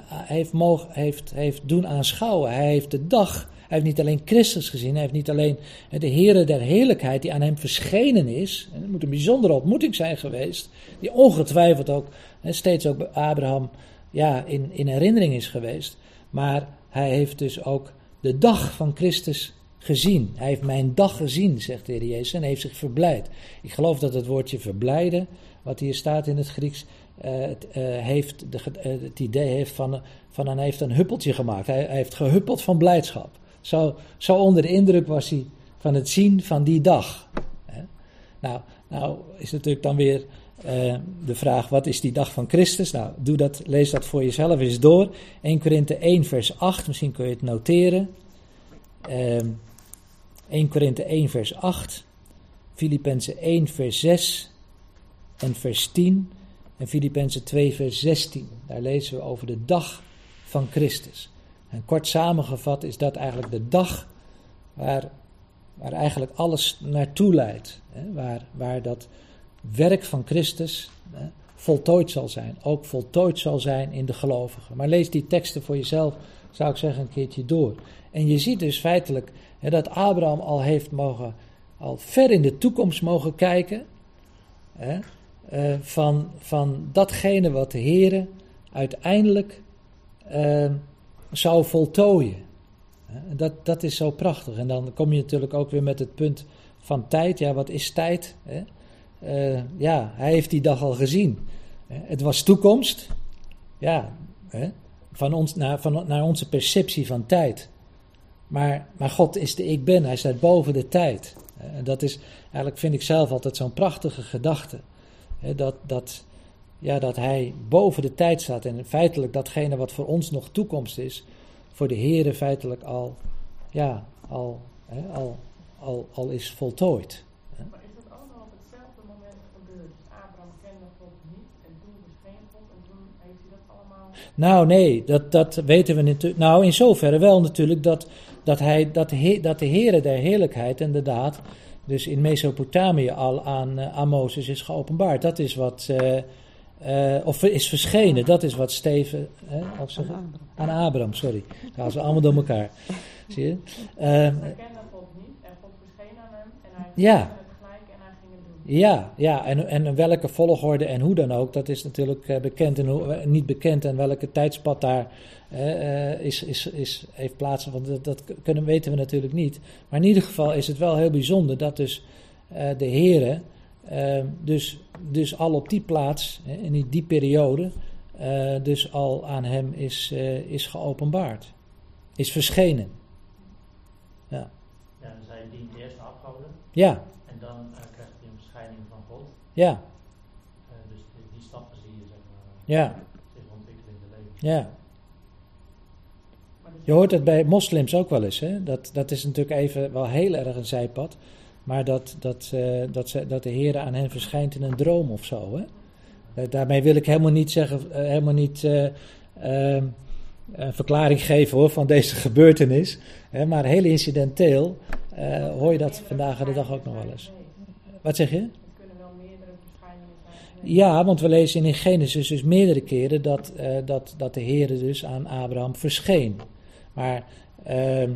heeft, mogen, heeft, heeft doen aanschouwen. Hij heeft de dag, heeft niet alleen Christus gezien, hij heeft niet alleen de Here der heerlijkheid die aan hem verschenen is. En het moet een bijzondere ontmoeting zijn geweest, die ongetwijfeld ook steeds ook bij Abraham ja, in, in herinnering is geweest. Maar hij heeft dus ook de dag van Christus gezien. Hij heeft mijn dag gezien, zegt de Heer Jezus, en heeft zich verblijd. Ik geloof dat het woordje verblijden, wat hier staat in het Grieks, eh, heeft de, eh, het idee heeft van, van hij heeft een huppeltje gemaakt. Hij, hij heeft gehuppeld van blijdschap. Zo, zo onder de indruk was hij van het zien van die dag. Nou, nou is natuurlijk dan weer eh, de vraag, wat is die dag van Christus? Nou, doe dat, lees dat voor jezelf eens door. 1 Korinthe 1 vers 8, misschien kun je het noteren. Ehm 1 Korinthe 1 vers 8, Filippenzen 1 vers 6 en vers 10 en Filippenzen 2 vers 16. Daar lezen we over de dag van Christus. En kort samengevat is dat eigenlijk de dag waar, waar eigenlijk alles naartoe leidt. Hè? Waar, waar dat werk van Christus hè, voltooid zal zijn. Ook voltooid zal zijn in de gelovigen. Maar lees die teksten voor jezelf, zou ik zeggen, een keertje door. En je ziet dus feitelijk hè, dat Abraham al heeft mogen, al ver in de toekomst mogen kijken. Hè, eh, van, van datgene wat de Heer uiteindelijk eh, zou voltooien. Dat, dat is zo prachtig. En dan kom je natuurlijk ook weer met het punt van tijd. Ja, wat is tijd? Eh, ja, hij heeft die dag al gezien. Het was toekomst. Ja, van ons, naar, van, naar onze perceptie van tijd. Maar, maar God is de ik ben, hij staat boven de tijd. En dat is eigenlijk, vind ik zelf altijd zo'n prachtige gedachte. Dat, dat, ja, dat hij boven de tijd staat en feitelijk datgene wat voor ons nog toekomst is, voor de Heere feitelijk al, ja, al, hè, al, al, al is voltooid. Maar is dat allemaal op hetzelfde moment gebeurd? Dus Abraham kende God niet en toen verscheen God en toen heeft hij dat allemaal... Nou, nee, dat, dat weten we natuurlijk. Nou, in zoverre wel natuurlijk dat, dat, hij, dat, de, He- dat de Heere der heerlijkheid inderdaad, dus in Mesopotamië al aan, eh, aan Mozes is geopenbaard. Dat is wat, eh, eh, of is verschenen, dat is wat Steven, eh, of zeg, aan Abraham, sorry. Gaan ze allemaal door elkaar. Zie je? Hij kende God niet en God verscheen aan hem en hij Ja. vond het gelijk en hij ging het doen. Ja, ja en, en welke volgorde en hoe dan ook, dat is natuurlijk eh, bekend en hoe, eh, niet bekend en welke tijdspad daar is, is, is, heeft plaats. Want dat, dat kunnen, weten we natuurlijk niet. Maar in ieder geval is het wel heel bijzonder dat dus eh, de Heere eh, dus, dus al op die plaats, in die, die periode, eh, dus al aan hem is, eh, is geopenbaard. Is verschenen. Ja, dan zij dient eerst de afgoden Ja, en dan eh, krijgt hij een verschijning van God. ja. Ja, zich ontwikkelen in de leven. ja. Maar dus- Je hoort het bij moslims ook wel eens. Hè? Dat, dat is natuurlijk even wel heel erg een zijpad. Maar dat, dat, eh, dat, ze, dat de Heer aan hen verschijnt in een droom of zo. Eh, Daarmee wil ik helemaal niet zeggen, eh, helemaal niet eh, eh, een verklaring geven hoor, van deze gebeurtenis. Hè? Maar heel incidenteel hoor je dat vandaag de dag ook nog wel eens. Wat zeg je? Ja, want we lezen in Genesis dus meerdere keren dat, dat, dat de Heer dus aan Abraham verscheen. Maar, ehm,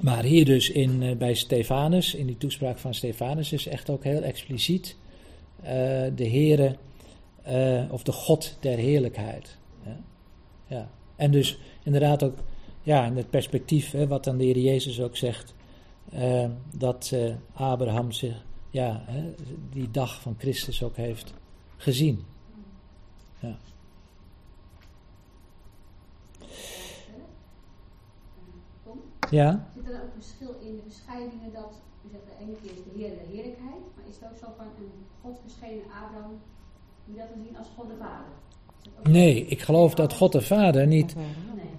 maar hier dus in, eh, bij Stefanus, in die toespraak van Stefanus, is echt ook heel expliciet eh, de Heere eh, of de God der heerlijkheid. Ja. En dus inderdaad ook ja, in het perspectief, hè, wat dan de Heer Jezus ook zegt, dat Abraham zich ja, hè, die dag van Christus ook heeft gezien. Ja. Ja, er dan ook een verschil in de verschijningen dat, u zegt de ene keer is de Heer de heerlijkheid, maar is het ook zo van een God verschenen Abraham, moet je dat dan zien als God de Vader? Nee, ik geloof dat God de Vader niet,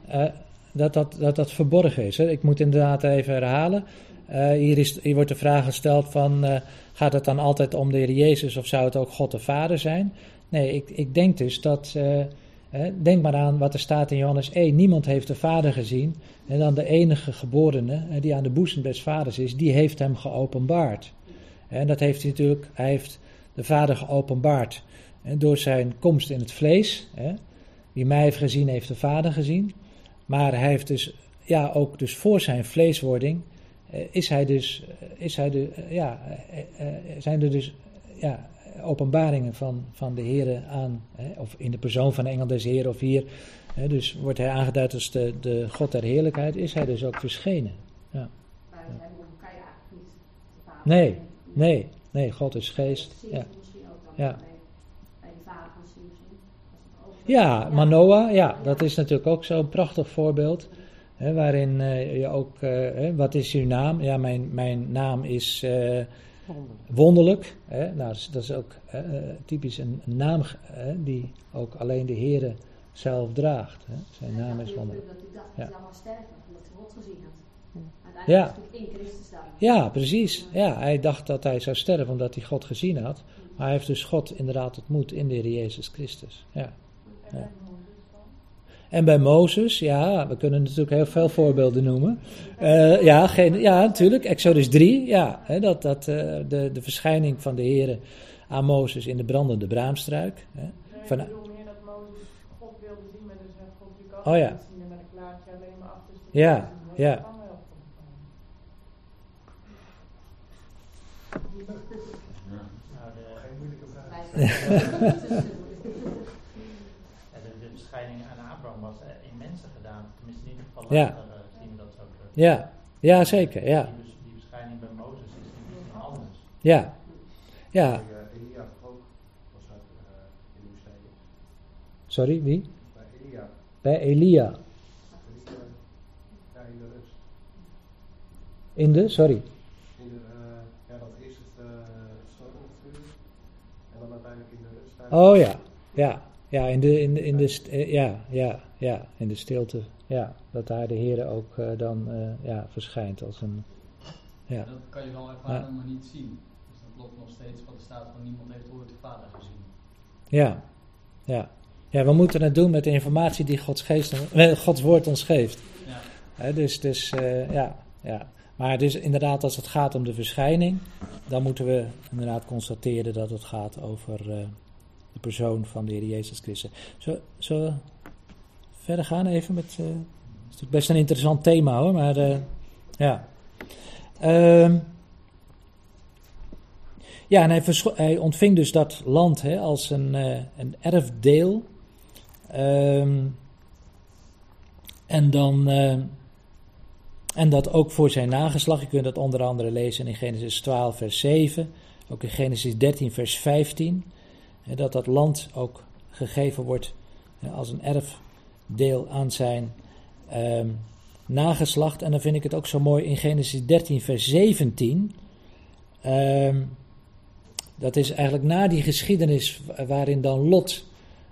eh, dat, dat, dat dat verborgen is. Hè. Ik moet inderdaad even herhalen. Eh, hier, is, hier wordt de vraag gesteld van, eh, gaat het dan altijd om de Heer Jezus of zou het ook God de Vader zijn? Nee, ik, ik denk dus dat, eh, denk maar aan wat er staat in Johannes 1, niemand heeft de Vader gezien. En dan de enige geborene, die aan de boezem des vaders is, die heeft hem geopenbaard. En dat heeft hij natuurlijk, hij heeft de Vader geopenbaard door zijn komst in het vlees. Wie mij heeft gezien, heeft de Vader gezien. Maar hij heeft dus, ja, ook dus voor zijn vleeswording, eh, is hij dus, eh, is hij de, eh, ja, zijn er dus, ja, openbaringen van, van de Heer aan, hè, of in de persoon van de engel des Heer of hier. Hè, dus wordt hij aangeduid als de, de God der heerlijkheid, is hij dus ook verschenen. Maar hem elkaar eigenlijk niet te. Nee, Nee, nee, God is geest. Ja, Ja. ja Manoah, ja, dat is natuurlijk ook zo'n prachtig voorbeeld. Hè, waarin eh, je ook, eh, wat is uw naam? Ja, mijn, mijn naam is eh, wonderlijk. Hè? Nou, dat is, dat is ook eh, typisch een, een naam hè, die ook alleen de Heere zelf draagt. Hè? Zijn naam is wonderlijk. Dat hij dacht Ja. dat hij zou sterven, omdat hij God gezien had. Uiteindelijk Ja. in Christus. Ja, precies. Ja, hij dacht dat hij zou sterven omdat hij God gezien had. Maar hij heeft dus God inderdaad ontmoet in de Heer Jezus Christus. Ja. Ja. En bij Mozes, ja, we kunnen natuurlijk heel veel voorbeelden noemen. Eh, ja, geen, ja, natuurlijk. Exodus 3, ja, hè, dat, dat, eh, de, de verschijning van de Heer aan Mozes in de brandende braamstruik. Hè. Nee, Van- ik bedoel meer dat Mozes God wilde zien, maar dus zegt God, Oh ja. zien en met een klaartje alleen maar achter Ja, ja. Dat kan wel. Nou, de, Geen moeilijke vraag. Wij zijn- ja, de, de verschijning aan Abraham was eh, in mensen gedaan. Tenminste, in ieder geval Ja. later zien we dat ook. Ja, ja, zeker, ja. Die, die verschijning bij Mozes is iets anders. Ja, ja. Eh, eh, in de. Sorry, wie? Bij Elia, Bij Elia. Ja, in de rust. In de, sorry. In de, eh, ja, dat eerst het uh, stormvuur en dan uiteindelijk in de rust. Oh ja, ja. Ja, in de, in de, in de, st- eh, ja, ja, ja, in de stilte. Ja, dat daar de Heer ook eh, dan eh, ja, verschijnt als een. Ja. Dat kan je wel ervaren, maar niet zien. Dus dat klopt nog steeds wat er staat van niemand heeft ooit de vader gezien. Ja, ja. Ja, we moeten het doen met de informatie die Gods, geest, eh, Gods woord ons geeft. Ja. Dus dus ja, ja. Maar dus inderdaad, als het gaat om de verschijning, dan moeten we inderdaad constateren dat het gaat over de persoon van de Heer Jezus Christus. We verder gaan even met. eh, het best een interessant thema hoor, maar eh, ja. Ehm, ja, en hij, ontving dus dat land hè, als een, eh, een erfdeel. Ehm, en dan. en dat ook voor zijn nageslag. Je kunt dat onder andere lezen in Genesis 12, vers 7. Ook in Genesis 13, vers 15. hè, dat dat land ook gegeven wordt als een erfdeel aan zijn ehm, nageslacht. En dan vind ik het ook zo mooi in Genesis 13, vers 17. Ehm, dat is eigenlijk na die geschiedenis waarin dan Lot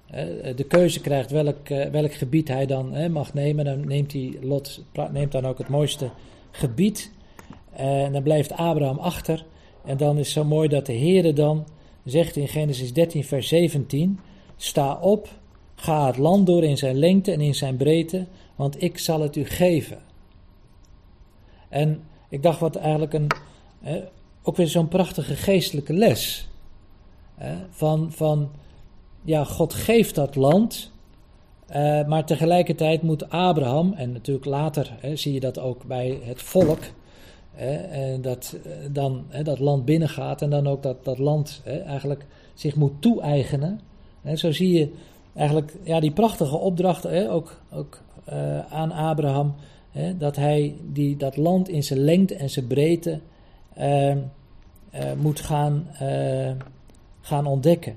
hè, de keuze krijgt welk, eh, welk gebied hij dan hè, mag nemen. Dan neemt hij, Lot neemt dan ook het mooiste gebied. En dan blijft Abraham achter. En dan is zo mooi dat de Heere dan zegt in Genesis 13, vers 17: Sta op, ga het land door in zijn lengte en in zijn breedte, want ik zal het u geven. En ik dacht wat eigenlijk een, ook weer zo'n prachtige geestelijke les. Van, van, ja, God geeft dat land, eh, maar tegelijkertijd moet Abraham, en natuurlijk later zie je dat ook bij het volk, dat eh, dan dat land binnengaat en dan ook dat, dat land eigenlijk zich moet toe-eigenen. Zo zie je eigenlijk ja, die prachtige opdracht hè, ook, ook eh, aan Abraham, hè, dat hij die, dat land in zijn lengte en zijn breedte eh, eh, moet gaan, eh, gaan ontdekken.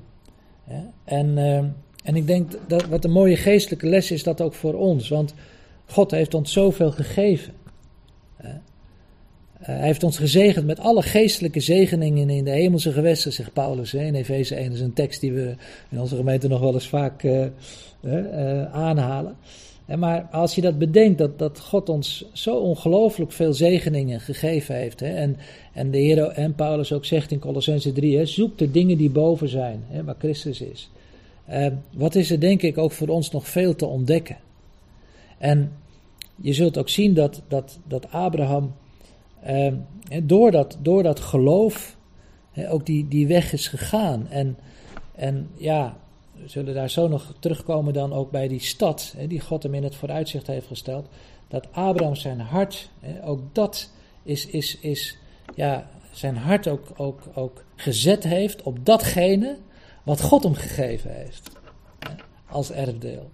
Hè. En, eh, en ik denk dat wat een mooie geestelijke les is dat ook voor ons, want God heeft ons zoveel gegeven. Eh, hij heeft ons gezegend met alle geestelijke zegeningen in de hemelse gewesten, zegt Paulus in Efeze 1. Dat is een tekst die we in onze gemeente nog wel eens vaak eh, eh, aanhalen. Maar als je dat bedenkt, dat, dat God ons zo ongelooflijk veel zegeningen gegeven heeft. En, en de Heer en Paulus ook zegt in Colossense 3, hè, zoek de dingen die boven zijn, waar Christus is. Wat is er denk ik ook voor ons nog veel te ontdekken. En je zult ook zien dat, dat, dat Abraham eh, door, dat, door dat geloof ook die, die weg is gegaan. En, en ja, we zullen daar zo nog terugkomen dan ook bij die stad die God hem in het vooruitzicht heeft gesteld. Dat Abraham zijn hart, ook dat is, is, is ja, zijn hart ook, ook, ook gezet heeft op datgene wat God hem gegeven heeft. Als erfdeel.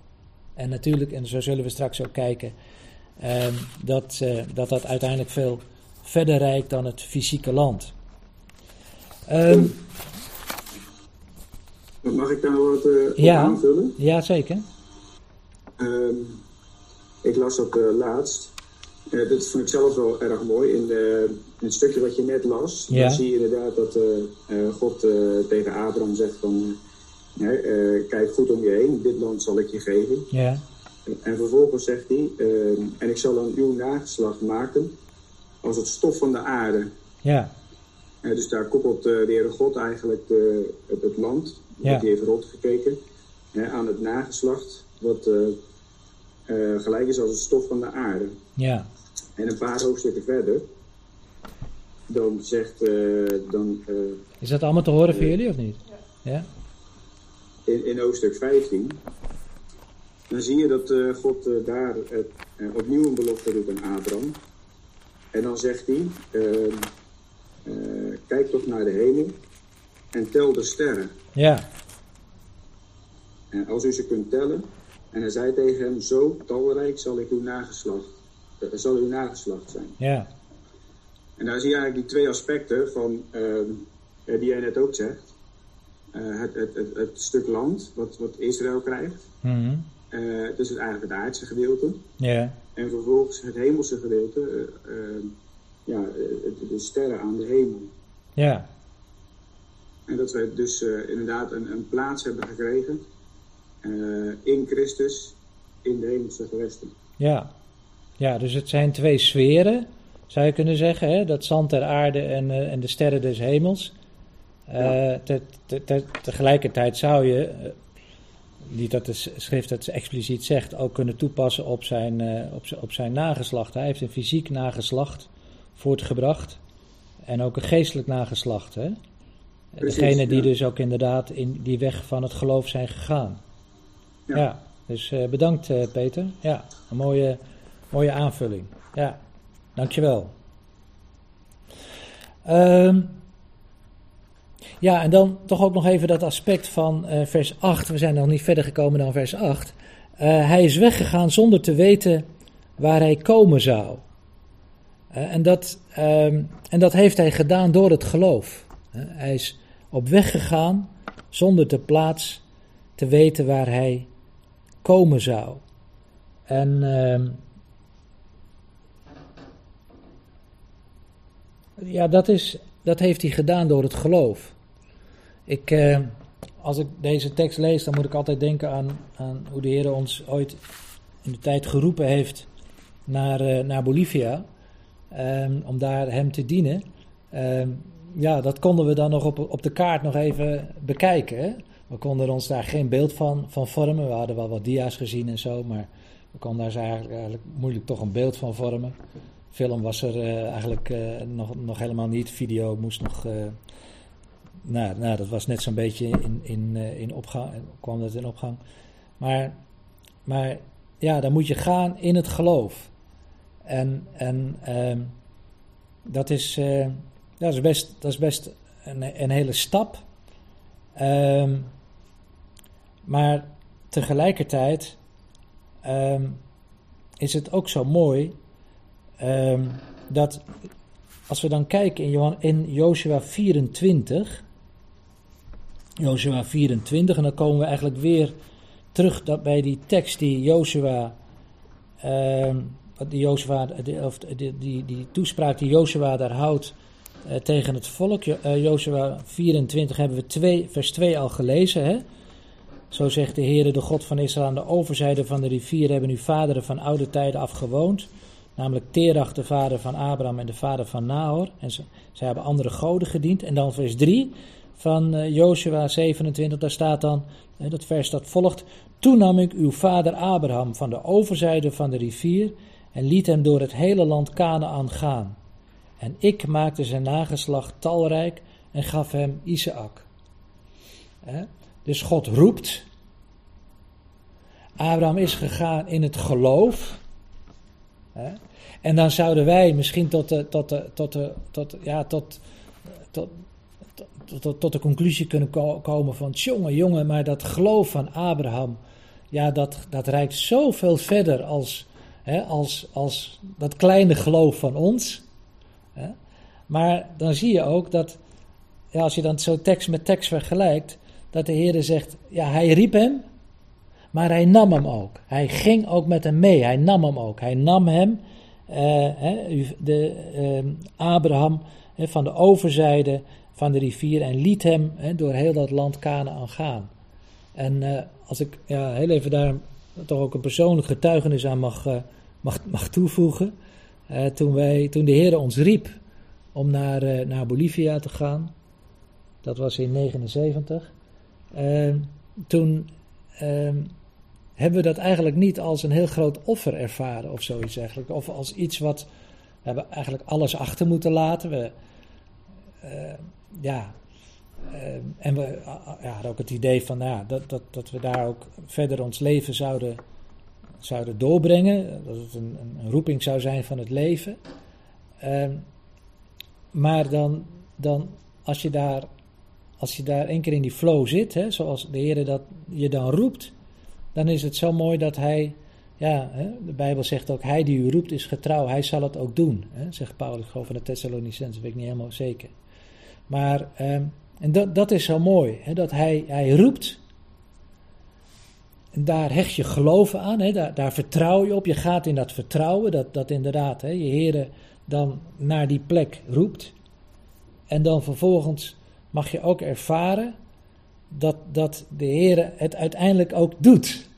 En natuurlijk, en zo zullen we straks ook kijken, ehm, dat, eh, dat dat uiteindelijk veel verder reikt dan het fysieke land. Ehm, Mag ik daar wat eh, op Ja. aanvullen? ja, zeker. Ehm, ik las dat eh, laatst. Eh, dat vond ik zelf wel erg mooi. In, de, in het stukje wat je net las, Ja. dan zie je inderdaad dat eh, eh, God eh, tegen Abraham zegt van... eh, eh, kijk goed om je heen, dit land zal ik je geven. Ja, En vervolgens zegt hij, ehm, en ik zal aan uw nageslacht maken als het stof van de aarde. ja, Eh, dus daar koppelt eh, de Heere God eigenlijk de, het, het land, Ja. hij heeft rondgekeken, eh, aan het nageslacht, wat eh, eh, gelijk is als het stof van de aarde. ja, En een paar hoofdstukken verder, dan zegt, eh, dan, eh, Is dat allemaal te horen voor jullie of niet? Ja? in, in hoofdstuk 15, dan zie je dat eh, God eh, daar eh, eh, opnieuw een belofte doet aan Abraham. En dan zegt hij, ehm, eh, kijk toch naar de hemel en tel de sterren. Ja, En als u ze kunt tellen. En hij zei tegen hem, zo talrijk zal ik uw nageslacht, eh, zal uw nageslacht zijn. ja, En daar zie je eigenlijk die twee aspecten van, ehm, eh, die jij net ook zegt. Eh, het, het, het, het stuk land wat, wat Israël krijgt. mhm, Eh, dus het eigenlijk het aardse gedeelte. ja, En vervolgens het hemelse gedeelte. eh, eh, ja, de, de sterren aan de hemel. ja, En dat we dus eh, inderdaad een, een plaats hebben gekregen. in Christus. In de hemelse gewesten. ja. Ja, dus het zijn twee sferen, zou je kunnen zeggen. Hè? Dat zand der aarde en, en de sterren des hemels. Eh, te- te- te- tegelijkertijd zou je, niet dat de schrift het expliciet zegt, ook kunnen toepassen op zijn, eh, op, zijn- op zijn nageslacht. Hij heeft een fysiek nageslacht voortgebracht en ook een geestelijk nageslacht. Hè? Precies, Degene die ja. dus ook inderdaad in die weg van het geloof zijn gegaan. Ja, Ja. dus eh, bedankt eh, Peter. Ja, een mooie, mooie aanvulling. Ja, dankjewel. Ehm ja, en dan toch ook nog even dat aspect van eh, vers 8. We zijn nog niet verder gekomen dan vers 8. Eh, hij is weggegaan zonder te weten waar hij komen zou. Eh, en, dat, ehm, en dat heeft hij gedaan door het geloof. Hij is op weg gegaan zonder te plaats te weten waar hij komen zou. En ehm, ja, dat, is, dat heeft hij gedaan door het geloof. Ik, eh, als ik deze tekst lees, dan moet ik altijd denken aan, aan hoe de Heer ons ooit in de tijd geroepen heeft naar, eh, naar Bolivia. ehm, om daar hem te dienen. Ehm, ja, dat konden we dan nog op, op de kaart nog even bekijken. We konden ons daar geen beeld van, van vormen. We hadden wel wat dia's gezien en zo, maar we konden daar eigenlijk, eigenlijk moeilijk toch een beeld van vormen. Film was er eh, eigenlijk eh, nog, nog helemaal niet. Video moest nog. Nou, nou, dat was net zo'n beetje in, in, eh, in opgang. kwam dat in opgang. Maar, maar ja, dan moet je gaan in het geloof. En, en ehm, dat, is, eh, dat is best, dat is best een, een hele stap. Ehm, maar tegelijkertijd ehm, is het ook zo mooi dat als we dan kijken in, in Joshua 24, Joshua 24, en dan komen we eigenlijk weer terug bij die tekst die Joshua, ehm, die, Joshua of die, die, die toespraak die Joshua daar houdt eh, tegen het volk. Eh, Joshua 24 hebben we twee, vers 2 al gelezen. Hè? Zo zegt de Heere, de God van Israël, aan de overzijde van de rivier hebben uw vaderen van oude tijden afgewoond. Namelijk Terach, de vader van Abraham en de vader van Nahor. En ze, zij hebben andere goden gediend. En dan vers 3 van uh, Joshua 27, daar staat dan, dat vers dat volgt. Toen nam ik uw vader Abraham van de overzijde van de rivier en liet hem door het hele land Canaan gaan. En ik maakte zijn nageslacht talrijk en gaf hem Isaac. Dus God roept. Abraham is gegaan in het geloof. En dan zouden wij misschien tot de, tot de, tot de, tot, ja, tot, tot, tot, tot, de conclusie kunnen ko- komen van, jongen, jongen, maar dat geloof van Abraham, ja, dat, dat reikt zoveel verder als, hè, als, als dat kleine geloof van ons. Hè? Maar dan zie je ook dat, ja, als je dan zo tekst met tekst vergelijkt, dat de Heer zegt, ja, hij riep hem, maar hij nam hem ook. Hij ging ook met hem mee, hij nam hem ook. Hij nam hem, eh, de, eh, Abraham, van de overzijde van de rivier en liet hem door heel dat land Canaan gaan. En eh, als ik ja, heel even daar toch ook een persoonlijk getuigenis aan mag, eh, mag, mag toevoegen. Eh, toen, wij, toen de Heer ons riep om naar, naar Bolivia te gaan, dat was in 79, eh, toen hebben we dat eigenlijk niet als een heel groot offer ervaren of zoiets eigenlijk. Of als iets wat, we hebben eigenlijk alles achter moeten laten. We, ja, eh, en we ja, hadden ook het idee van nou ja, dat, dat, dat we daar ook verder ons leven zouden, zouden doorbrengen. Dat het een, een, roeping zou zijn van het leven. Ehm, maar dan, dan als, je daar, als je daar één keer in die flow zit, hè, zoals de Heer dat je dan roept, dan is het zo mooi dat Hij, ja, hè, de Bijbel zegt ook, Hij die u roept is getrouw, Hij zal het ook doen. Hè, zegt Paulus, ik geloof van de Thessalonicenzen, weet ik niet helemaal zeker. Maar, ehm, en dat, dat is zo mooi, hè, dat hij, hij roept. En daar hecht je geloven aan, hè, daar, daar vertrouw je op. Je gaat in dat vertrouwen, dat, dat inderdaad hè, je Heer dan naar die plek roept. En dan vervolgens mag je ook ervaren dat, dat de Heer het uiteindelijk ook doet.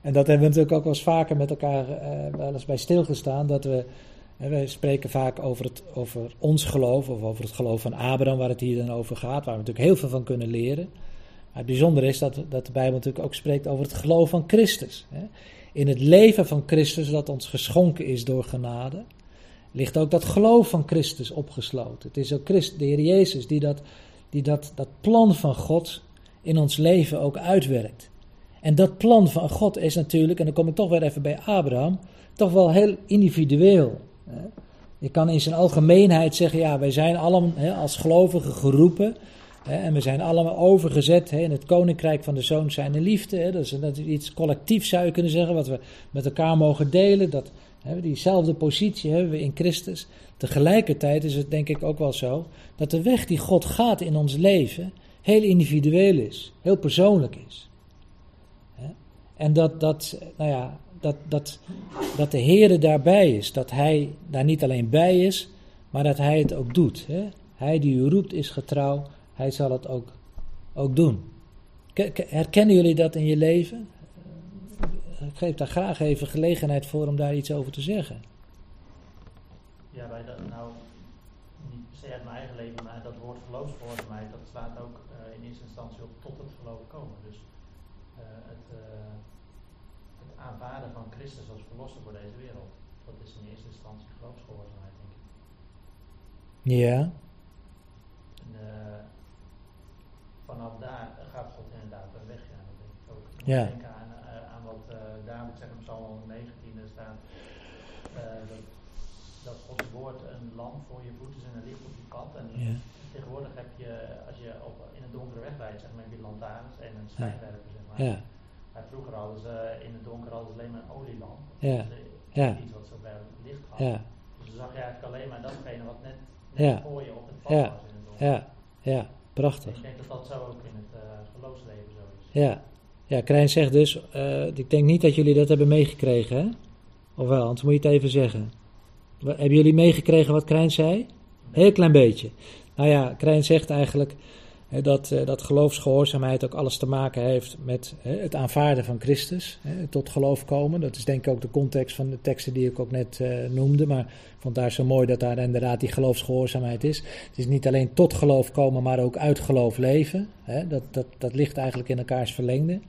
En dat hebben we natuurlijk ook wel eens vaker met elkaar eh, wel eens bij stilgestaan, dat we wij spreken vaak over, het, over ons geloof, of over het geloof van Abraham, waar het hier dan over gaat, waar we natuurlijk heel veel van kunnen leren. Maar het bijzondere is dat, dat de Bijbel natuurlijk ook spreekt over het geloof van Christus. In het leven van Christus, dat ons geschonken is door genade, ligt ook dat geloof van Christus opgesloten. Het is ook Christ, de Heer Jezus die, dat, die dat, dat plan van God in ons leven ook uitwerkt. En dat plan van God is natuurlijk, en dan kom ik toch weer even bij Abraham, toch wel heel individueel. Je kan in zijn algemeenheid zeggen, ja, wij zijn allemaal als gelovigen geroepen. En we zijn allemaal overgezet in het koninkrijk van de zoon zijn liefde. Dat, is, is iets collectiefs zou je kunnen zeggen, wat we met elkaar mogen delen. Dat, diezelfde positie hebben we in Christus. Tegelijkertijd is het denk ik ook wel zo, dat de weg die God gaat in ons leven heel individueel is, heel persoonlijk is. En dat, dat, nou ja, dat, dat, dat de Heer daarbij is. Dat Hij daar niet alleen bij is, maar dat Hij het ook doet. Hè? Hij die u roept is getrouw, Hij zal het ook ook doen. Ke- ke- Herkennen jullie dat in je leven? Ik geef daar graag even gelegenheid voor om daar iets over te zeggen. Ja, bij dat, nou, niet per se uit mijn eigen leven, maar dat woord geloofsgehoorzaamheid, dat slaat ook eh, in eerste instantie op tot het geloof komen. Dus eh, het, eh, het aanvaarden van Christus als verlosser voor deze wereld, dat is in eerste instantie geloofsgehoorzaamheid, denk ik. Ja, En, eh, vanaf daar gaat God inderdaad een weg, ja, dat denk ik ook. Ik Ja. denken aan, eh, aan wat eh, David zegt in Psalm 119, er staat dat, dat Gods woord een lamp voor je voeten is en een licht op je pad. En ja, tegenwoordig heb je, als je op, in een donkere weg rijdt, zeg maar, heb je lantaarns en een schijnwerper, zeg maar. ja, Maar vroeger hadden ze in hadden alleen maar een olielamp. Ja. Eh, Ja. Iets wat zo bij licht gaf. ja, Dus dan zag je eigenlijk alleen maar datgene wat net, Ja. voor je op het pad Ja. was in het ja, ja, prachtig. Ik denk dat dat zo ook in het eh, geloofsleven zo is. Ja, ja Krijn zegt dus, eh, ik denk niet dat jullie dat hebben meegekregen, hè? Of wel, anders moet je het even zeggen. Hebben jullie meegekregen wat Krijn zei? Heel klein beetje. Nou ja, Krijn zegt eigenlijk dat, eh, dat geloofsgehoorzaamheid ook alles te maken heeft met het aanvaarden van Christus. Tot geloof komen. Dat is denk ik ook de context van de teksten die ik ook net eh, noemde. Maar ik vond daar zo mooi dat daar inderdaad die geloofsgehoorzaamheid is. Het is niet alleen tot geloof komen, maar ook uit geloof leven. Dat, dat, dat ligt eigenlijk in elkaars verlengde.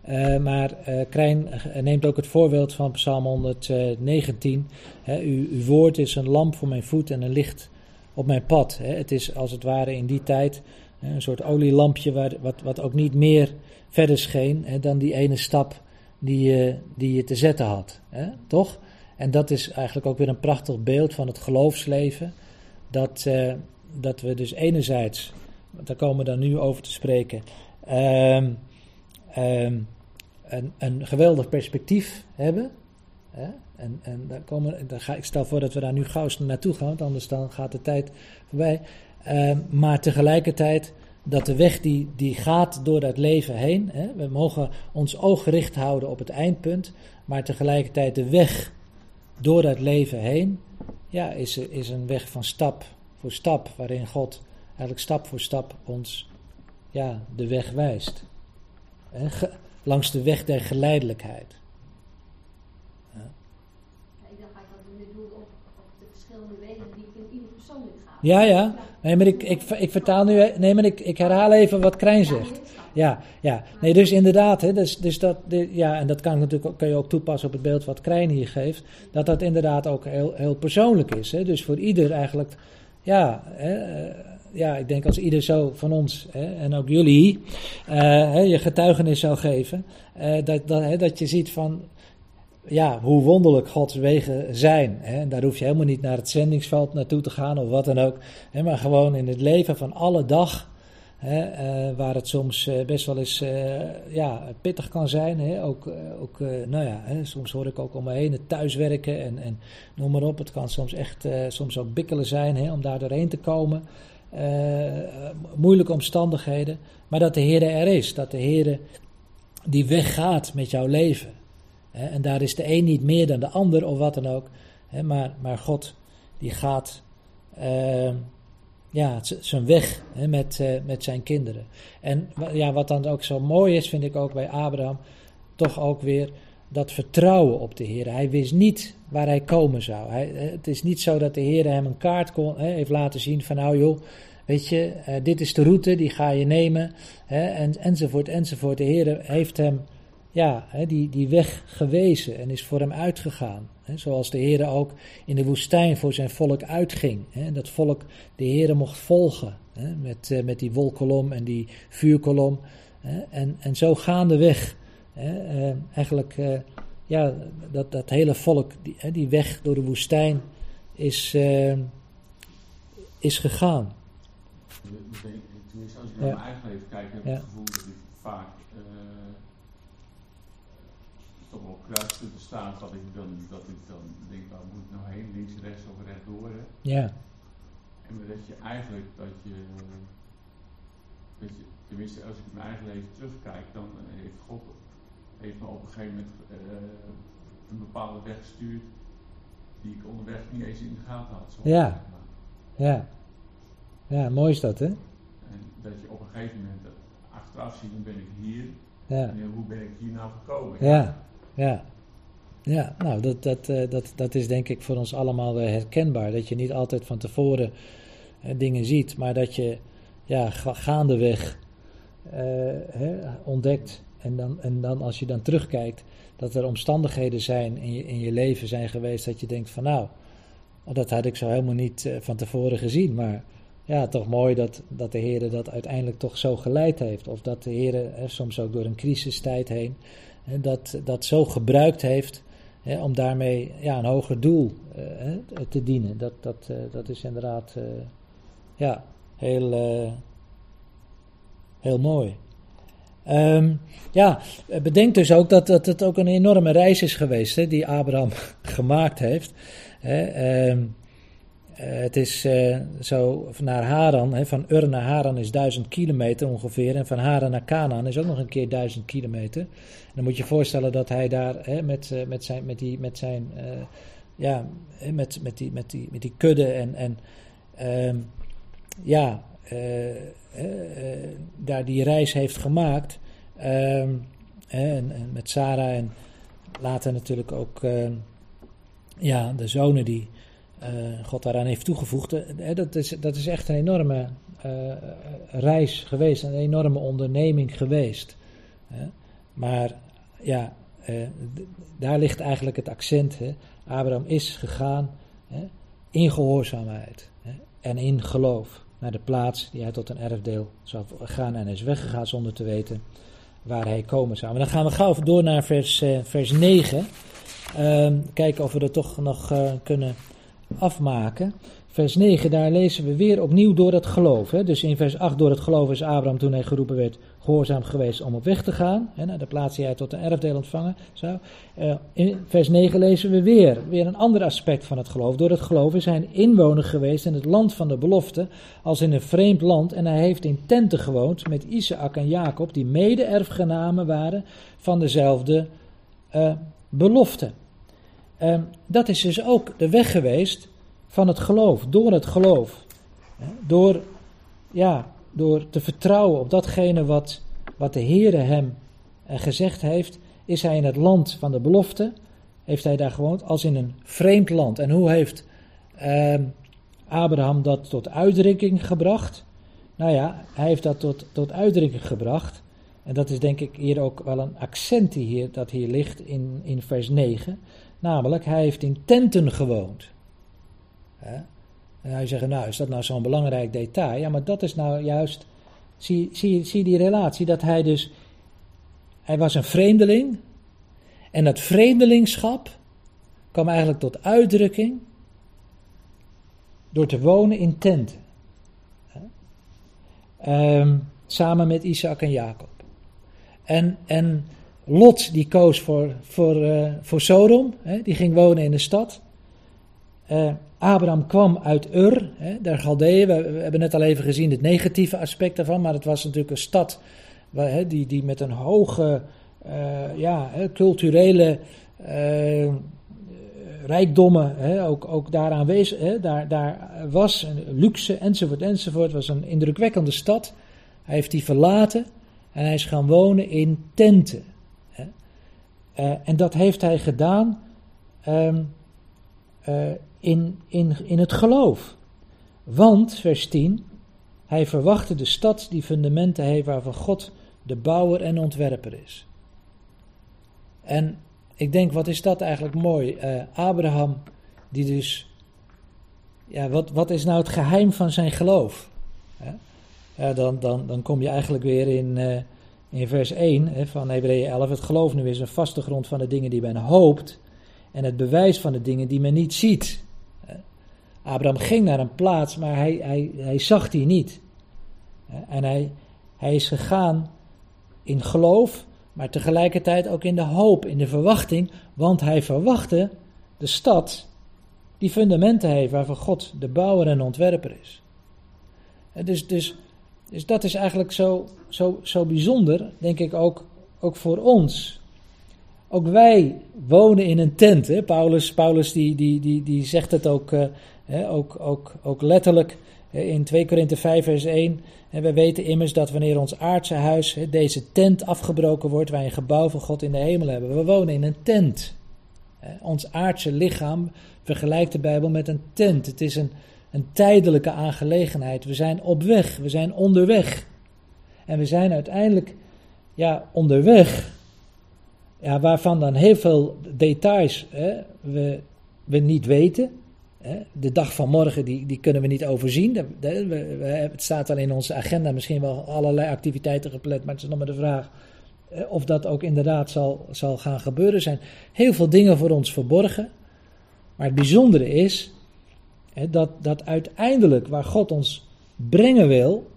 Eh, maar eh Krijn neemt ook het voorbeeld van Psalm 119. Hè, uw, woord is een lamp voor mijn voet en een licht op mijn pad. Het is als het ware in die tijd een soort olielampje waar, wat, wat ook niet meer verder scheen hè, dan die ene stap die je, die je te zetten had. Hè, toch? En dat is eigenlijk ook weer een prachtig beeld van het geloofsleven. Dat, eh, dat we dus enerzijds, daar komen we dan nu over te spreken, ehm, ehm, een, een geweldig perspectief hebben. Hè? En, en daar komen, daar ga, ik stel voor dat we daar nu gauw naartoe gaan, want anders dan gaat de tijd voorbij. Ehm, maar tegelijkertijd dat de weg die, die gaat door dat leven heen. Hè? We mogen ons oog gericht houden op het eindpunt, maar tegelijkertijd de weg door dat leven heen ja, is, is een weg van stap voor stap, waarin God eigenlijk stap voor stap ons ja, de weg wijst. Langs de weg der geleidelijkheid. Ja, ik dacht eigenlijk dat op, op de verschillende wegen die het in ieder persoonlijk gaat. Ja, ja. Nee, maar ik, ik, ik vertaal nu. Nee, maar ik, ik herhaal even wat Krijn zegt. Ja, ja. Nee, dus inderdaad, hè, dus, dus dat, ja, en dat kan, natuurlijk, ook- kan je ook toepassen op het beeld wat Krijn hier geeft, dat dat inderdaad ook heel, heel persoonlijk is. Hè. Dus voor ieder eigenlijk, ja, hè, eh, ja, ik denk als ieder zo van ons hè, en ook jullie eh, hè, je getuigenis zou geven, eh, dat, dat, hè, dat je ziet van, ja, hoe wonderlijk Gods wegen zijn. Hè. Daar hoef je helemaal niet naar het zendingsveld naartoe te gaan of wat dan ook, hè, maar gewoon in het leven van alle dag. Hè, eh, waar het soms eh, best wel eens eh, ja, pittig kan zijn. Hè, ook, ook nou ja, hè, soms hoor ik ook om me heen het thuiswerken en, en noem maar op. Het kan soms echt soms ook bikkelen zijn hè, om daar doorheen te komen. Moeilijke omstandigheden. Maar dat de Heer er is. Dat de Heer die weg gaat met jouw leven. En daar is de een niet meer dan de ander of wat dan ook. Maar, maar God die gaat eh, ja, zijn weg hè, met, eh, met zijn kinderen. En ja, wat dan ook zo mooi is, vind ik ook bij Abraham, toch ook weer dat vertrouwen op de Heer. Hij wist niet waar hij komen zou. Hij, eh, het is niet zo dat de Heer hem een kaart kon, hè, heeft laten zien van nou joh, weet je, dit is de route, die ga je nemen, hè, en, enzovoort, enzovoort. De Heer heeft hem ja, die, die weg gewezen en is voor hem uitgegaan. Zoals de Heer ook in de woestijn voor zijn volk uitging. En dat volk de Heer mocht volgen. Met, eh, met die wolkolom en die vuurkolom. En, en zo gaandeweg. Eh, eigenlijk, eh, ja, dat, dat hele volk, die, die weg door de woestijn is, is gegaan. Als ik Ja. naar mijn eigen leven kijk, heb ik Ja. het gevoel dat ik vaak eh, toch wel kruispunten sta, dat ik dan, dat ik dan denk, waar moet ik nou heen, links, rechts of rechtdoor. Hè? Ja, En dat je eigenlijk, dat je, dat je, tenminste als ik in mijn eigen leven terugkijk, dan heeft God heeft me op een gegeven moment eh, een bepaalde weg gestuurd die ik onderweg niet eens in de gaten had. Zo Ja. ja. Ja, mooi is dat, hè? En dat je op een gegeven moment achteraf zien, dan ben ik hier. Ja. En hoe ben ik hier nou gekomen? Ja, ja. Ja, nou, dat, dat, eh, dat, dat is denk ik voor ons allemaal herkenbaar. Dat je niet altijd van tevoren eh, dingen ziet, maar dat je ja, ga- gaandeweg eh, hè, ontdekt. En dan, en dan als je dan terugkijkt, dat er omstandigheden zijn in je, in je leven zijn geweest dat je denkt van nou, dat had ik zo helemaal niet van tevoren gezien. Maar ja, toch mooi dat, dat de Heer dat uiteindelijk toch zo geleid heeft. Of dat de Heer soms ook door een crisistijd heen dat, dat zo gebruikt heeft hè, om daarmee ja, een hoger doel eh, hè, te dienen. Dat, dat, eh, dat is inderdaad eh, ja, heel, heel mooi. Ehm, ja, bedenk dus ook dat, dat het ook een enorme reis is geweest hè, die Abraham gemaakt heeft. Hè, ehm, eh, het is eh, zo naar Haran, hè, van Ur naar Haran is duizend kilometer ongeveer. En van Haran naar Canaan is ook nog een keer duizend kilometer. En dan moet je voorstellen dat hij daar hè, met, eh, met zijn, met die, met zijn eh, ja, met, met, die, met, die, met die kudde en, en ehm, ja, eh, eh, eh, daar die reis heeft gemaakt. Ehm, en, en met Sarah en later natuurlijk ook ehm, ja, de zonen die eh, God daaraan heeft toegevoegd. Eh, dat, is, dat is echt een enorme eh, reis geweest, een enorme onderneming geweest. Maar ja, eh, daar ligt eigenlijk het accent. Abraham is gegaan in gehoorzaamheid en in geloof naar de plaats die hij tot een erfdeel zou gaan en is weggegaan zonder te weten waar hij komen zou. Maar dan gaan we gauw door naar vers, eh, vers 9. Ehm, kijken of we dat toch nog eh, kunnen afmaken. Vers 9, daar lezen we weer opnieuw door het geloof. Hè. Dus in vers 8, door het geloof is Abraham toen hij geroepen werd, gehoorzaam geweest om op weg te gaan. Hè, naar de plaats die hij tot een erfdeel ontvangen zou. Eh, in vers 9 lezen we weer, weer een ander aspect van het geloof. Door het geloof is hij een inwoner geweest in het land van de belofte, als in een vreemd land. En hij heeft in tenten gewoond met Isaac en Jacob, die mede-erfgenamen waren van dezelfde eh, belofte. Ehm, dat is dus ook de weg geweest van het geloof, door het geloof. Door, ja, door te vertrouwen op datgene wat, wat de Heere hem eh, gezegd heeft, is hij in het land van de belofte, heeft hij daar gewoond als in een vreemd land. En hoe heeft ehm, Abraham dat tot uitdrukking gebracht? Nou ja, hij heeft dat tot, tot uitdrukking gebracht. En dat is denk ik hier ook wel een accent die hier, dat hier ligt in, in vers 9. Namelijk, hij heeft in tenten gewoond. En hij zegt, nou, is dat nou zo'n belangrijk detail? Ja, maar dat is nou juist, zie, zie, zie die relatie, dat hij dus, hij was een vreemdeling. En dat vreemdelingschap kwam eigenlijk tot uitdrukking door te wonen in tenten. Ehm, samen met Isaac en Jacob. En, en Lot die koos voor, voor, eh, voor Sodom, hè, die ging wonen in de stad. Eh, Abraham kwam uit Ur, hè, der Galdeeën. We, hebben net al even gezien het negatieve aspect daarvan, maar het was natuurlijk een stad waar, hè, die, die met een hoge eh, ja, culturele rijkdommen hè, ook, ook daar aanwezig daar, daar was, luxe enzovoort enzovoort. Het was een indrukwekkende stad. Hij heeft die verlaten en hij is gaan wonen in tenten. Eh, en dat heeft hij gedaan ehm, eh, in, in, in het geloof. Want, vers 10, hij verwachtte de stad die fundamenten heeft waarvan God de bouwer en ontwerper is. En ik denk, wat is dat eigenlijk mooi? Eh, Abraham, die dus, ja, wat, wat is nou het geheim van zijn geloof? Dan, dan, dan kom je eigenlijk weer in, in vers 1 hè, van Hebreeën 11. Het geloof nu is een vaste grond van de dingen die men hoopt en het bewijs van de dingen die men niet ziet. Abraham ging naar een plaats, maar hij, hij, hij zag die niet. En hij, hij is gegaan in geloof, maar tegelijkertijd ook in de hoop, in de verwachting, want hij verwachtte de stad die fundamenten heeft waarvan God de bouwer en ontwerper is. Dus, dus, dus dat is eigenlijk zo, zo, zo bijzonder, denk ik ook, ook voor ons. Ook wij wonen in een tent. Hè? Paulus, Paulus die, die, die, die zegt het ook, eh, ook, ook, ook letterlijk in 2 Korinthe 5 vers 1. En we weten immers dat wanneer ons aardse huis, deze tent afgebroken wordt, wij een gebouw van God in de hemel hebben. We wonen in een tent. Ons aardse lichaam vergelijkt de Bijbel met een tent. Het is een, een tijdelijke aangelegenheid. We zijn op weg, we zijn onderweg. En we zijn uiteindelijk ja, onderweg, ja, waarvan dan heel veel details hè, we, we niet weten. De dag van morgen die, die kunnen we niet overzien. Het staat al in onze agenda misschien wel allerlei activiteiten gepland, maar het is nog maar de vraag of dat ook inderdaad zal, zal gaan gebeuren. zijn heel veel dingen voor ons verborgen. Maar het bijzondere is dat, dat uiteindelijk waar God ons brengen wil,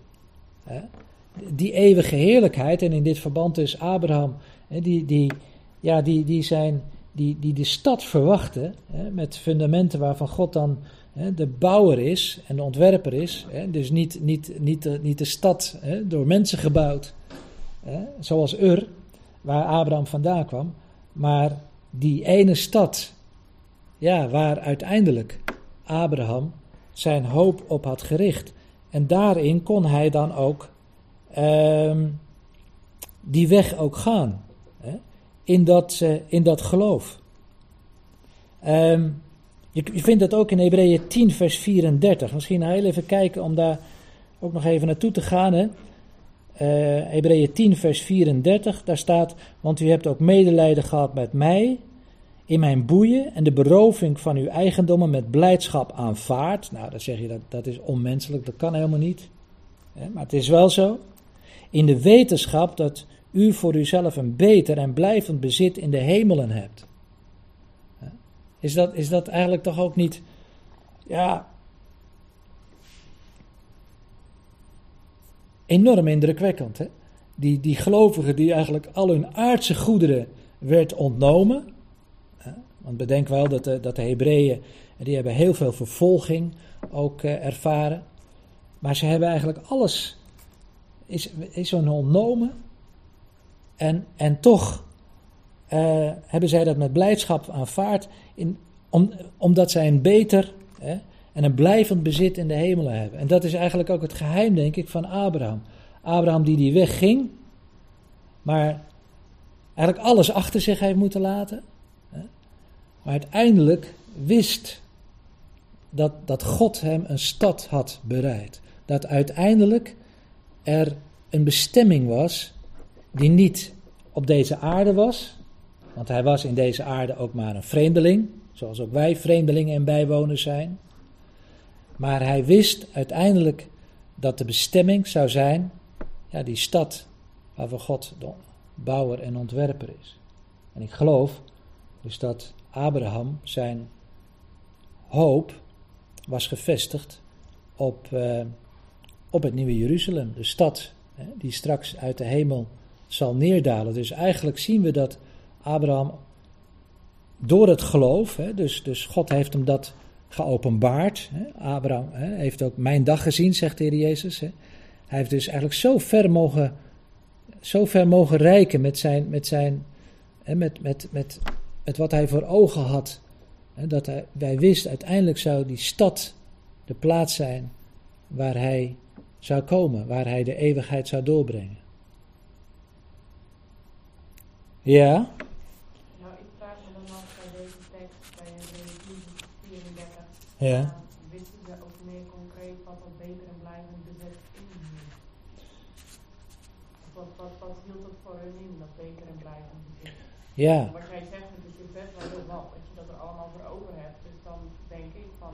die eeuwige heerlijkheid, en in dit verband is Abraham, die, die, ja, die, die zijn die, die de stad verwachten, met fundamenten waarvan God dan de bouwer is en de ontwerper is. Dus niet, niet, niet, de, niet de stad door mensen gebouwd, zoals Ur, waar Abraham vandaan kwam, maar die ene stad, ja, waar uiteindelijk Abraham zijn hoop op had gericht. En daarin kon hij dan ook ehm, die weg ook gaan in dat, in dat geloof. Um, je, je, vindt dat ook in Hebreeën 10, vers 34. Misschien heel even kijken om daar ook nog even naartoe te gaan. Hè. Uh, Hebreeën 10, vers 34, daar staat: Want u hebt ook medelijden gehad met mij in mijn boeien en de beroving van uw eigendommen met blijdschap aanvaard. Nou, dan zeg je dat dat is onmenselijk, dat kan helemaal niet. Maar het is wel zo. In de wetenschap dat u voor uzelf een beter en blijvend bezit in de hemelen hebt. Is dat, is dat eigenlijk toch ook niet, ja, enorm indrukwekkend. Hè? Die, die gelovigen die eigenlijk al hun aardse goederen werd ontnomen. Want bedenk wel dat de, dat de Hebreeën, die hebben heel veel vervolging ook eh, ervaren. Maar ze hebben eigenlijk alles, is, is ontnomen. En, en toch uh, hebben zij dat met blijdschap aanvaard, in, om, omdat zij een beter hè, en een blijvend bezit in de hemelen hebben. En dat is eigenlijk ook het geheim, denk ik, van Abraham. Abraham die die weg ging, maar eigenlijk alles achter zich heeft moeten laten. Maar uiteindelijk wist dat, dat God hem een stad had bereid. Dat uiteindelijk er een bestemming was die niet op deze aarde was, want hij was in deze aarde ook maar een vreemdeling, zoals ook wij vreemdelingen en bijwoners zijn. Maar hij wist uiteindelijk dat de bestemming zou zijn, ja, die stad waarvan God de bouwer en ontwerper is. En ik geloof dus dat Abraham zijn hoop was gevestigd op, uh, op het nieuwe Jeruzalem, de stad hè, die straks uit de hemel zal neerdalen. Dus eigenlijk zien we dat Abraham door het geloof, hè, dus, dus God heeft hem dat geopenbaard. Hè, Abraham hè, heeft ook mijn dag gezien, zegt de Heer Jezus. Hij heeft dus eigenlijk zo ver mogen, zo ver mogen reiken met, zijn, met, zijn, met, met, met, met wat hij voor ogen had. Hè, dat hij, wist, uiteindelijk zou die stad de plaats zijn waar hij zou komen, waar hij de eeuwigheid zou doorbrengen. Ja. Nou, ik vraag me dan af bij deze tekst, bij Hebreeën 34. Ja. wisten ze ook meer concreet wat dat beter en blijvend bezet inhield? Wat, wat, wat hield het voor hun in, dat beter en blijvend bezet? Ja. Wat jij zegt, het is best wel heel wat, dat je dat er allemaal voor over hebt. Dus dan denk ik van,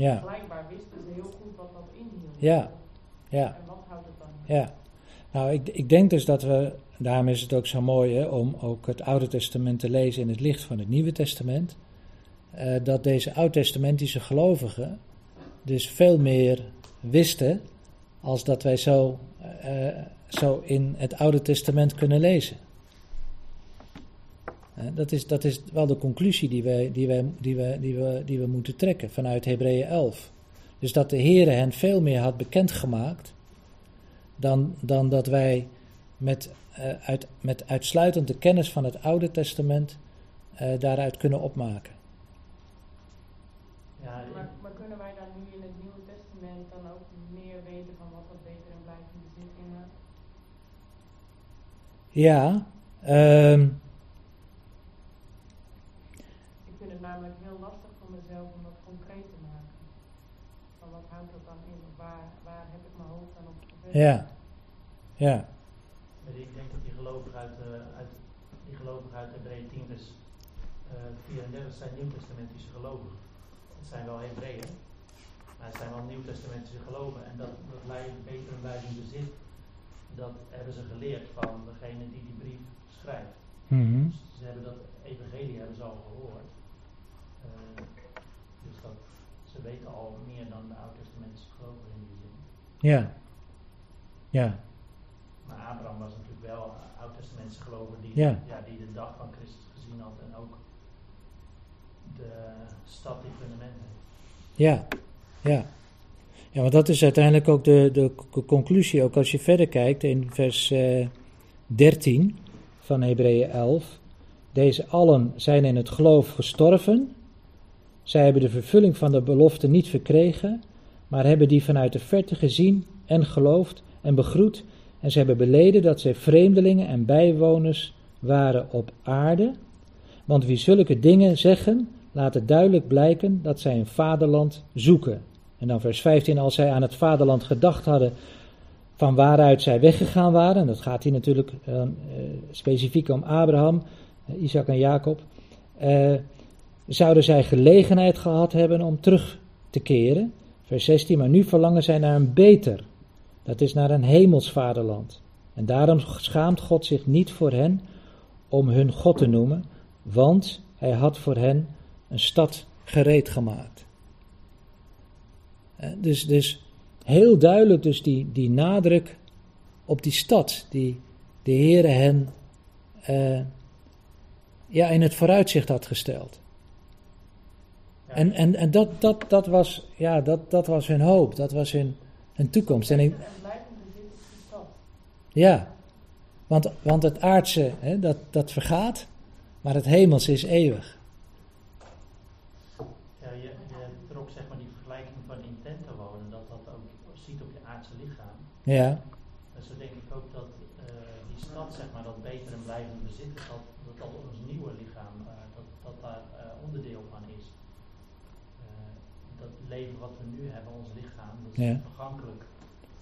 ja. blijkbaar wisten ze heel goed wat dat inhield. Ja. Ja. En wat houdt het dan? Ja. Nou, ik, ik denk dus dat we daarom is het ook zo mooi hè, om ook het Oude Testament te lezen in het licht van het Nieuwe Testament. Uh, dat deze Oud-testamentische gelovigen dus veel meer wisten als dat wij zo, uh, zo in het Oude Testament kunnen lezen. Dat is, dat is wel de conclusie die we, die, we, die, we, die, we, die we moeten trekken vanuit Hebreeën 11. Dus dat de Heere hen veel meer had bekendgemaakt dan, dan dat wij met, uh, uit, met uitsluitend de kennis van het Oude Testament uh, daaruit kunnen opmaken. Ja, eh, maar, kunnen wij dan nu in het Nieuwe Testament dan ook meer weten van wat dat beter en blijvende zin inhoudt? Ja, ehm, heel lastig voor mezelf om dat concreet te maken. Van wat houdt dat dan in? Waar, waar heb ik mijn hoofd dan op gevestigd? ja, ja, Maar Ik denk dat die gelovigen uit, eh, uit, die gelovigen uit Hebreeën 10 vers eh 34 zijn nieuwtestamentische gelovigen. Het zijn wel Hebreeën, maar het zijn wel nieuwtestamentische geloven. En dat, dat wij beter en blijvend bezit, dat hebben ze geleerd van degene die die brief schrijft. Dus ze hebben dat evangelie hebben ze al gehoord. Eh, ze weten al meer dan de oud-testamentische gelovigen in die zin. ja, ja, Maar Abraham was natuurlijk wel een oud-testamentische gelover die, Ja. die de dag van Christus gezien had en ook de stad die fundament heeft. ja, ja. Ja, want dat is uiteindelijk ook de, de conclusie, ook als je verder kijkt in vers eh 13 van Hebreeën 11. Deze allen zijn in het geloof gestorven. Zij hebben de vervulling van de belofte niet verkregen, maar hebben die vanuit de verte gezien en geloofd en begroet. En ze hebben beleden dat zij vreemdelingen en bijwoners waren op aarde. Want wie zulke dingen zeggen, laat het duidelijk blijken dat zij een vaderland zoeken. En dan vers 15, als zij aan het vaderland gedacht hadden van waaruit zij weggegaan waren, en dat gaat hier natuurlijk eh, eh, specifiek om Abraham, eh, Isaac en Jacob, eh, zouden zij gelegenheid gehad hebben om terug te keren. Vers 16, maar nu verlangen zij naar een beter, dat is naar een hemels vaderland. En daarom schaamt God zich niet voor hen om hun God te noemen, want hij had voor hen een stad gereed gemaakt. Eh, Dus, dus heel duidelijk dus die, die nadruk op die stad die de Heere hen eh, ja, in het vooruitzicht had gesteld. En, en, en dat, dat, dat, was, ja, dat, dat was hun hoop, dat was hun, hun toekomst. En ik, ja, want, want het aardse, hè, dat, dat vergaat, maar het hemelse is eeuwig. ja, je, je trok zeg maar die vergelijking van in tenten wonen, dat dat ook ziet op je aardse lichaam. Ja, En zo denk ik ook dat eh, die stad, zeg maar, dat beter en blijvend bezit, dat dat, dat ons nieuwe lichaam, eh, dat, dat daar eh, onderdeel van is. Eh, dat leven wat we nu hebben, ons lichaam, dat is Ja.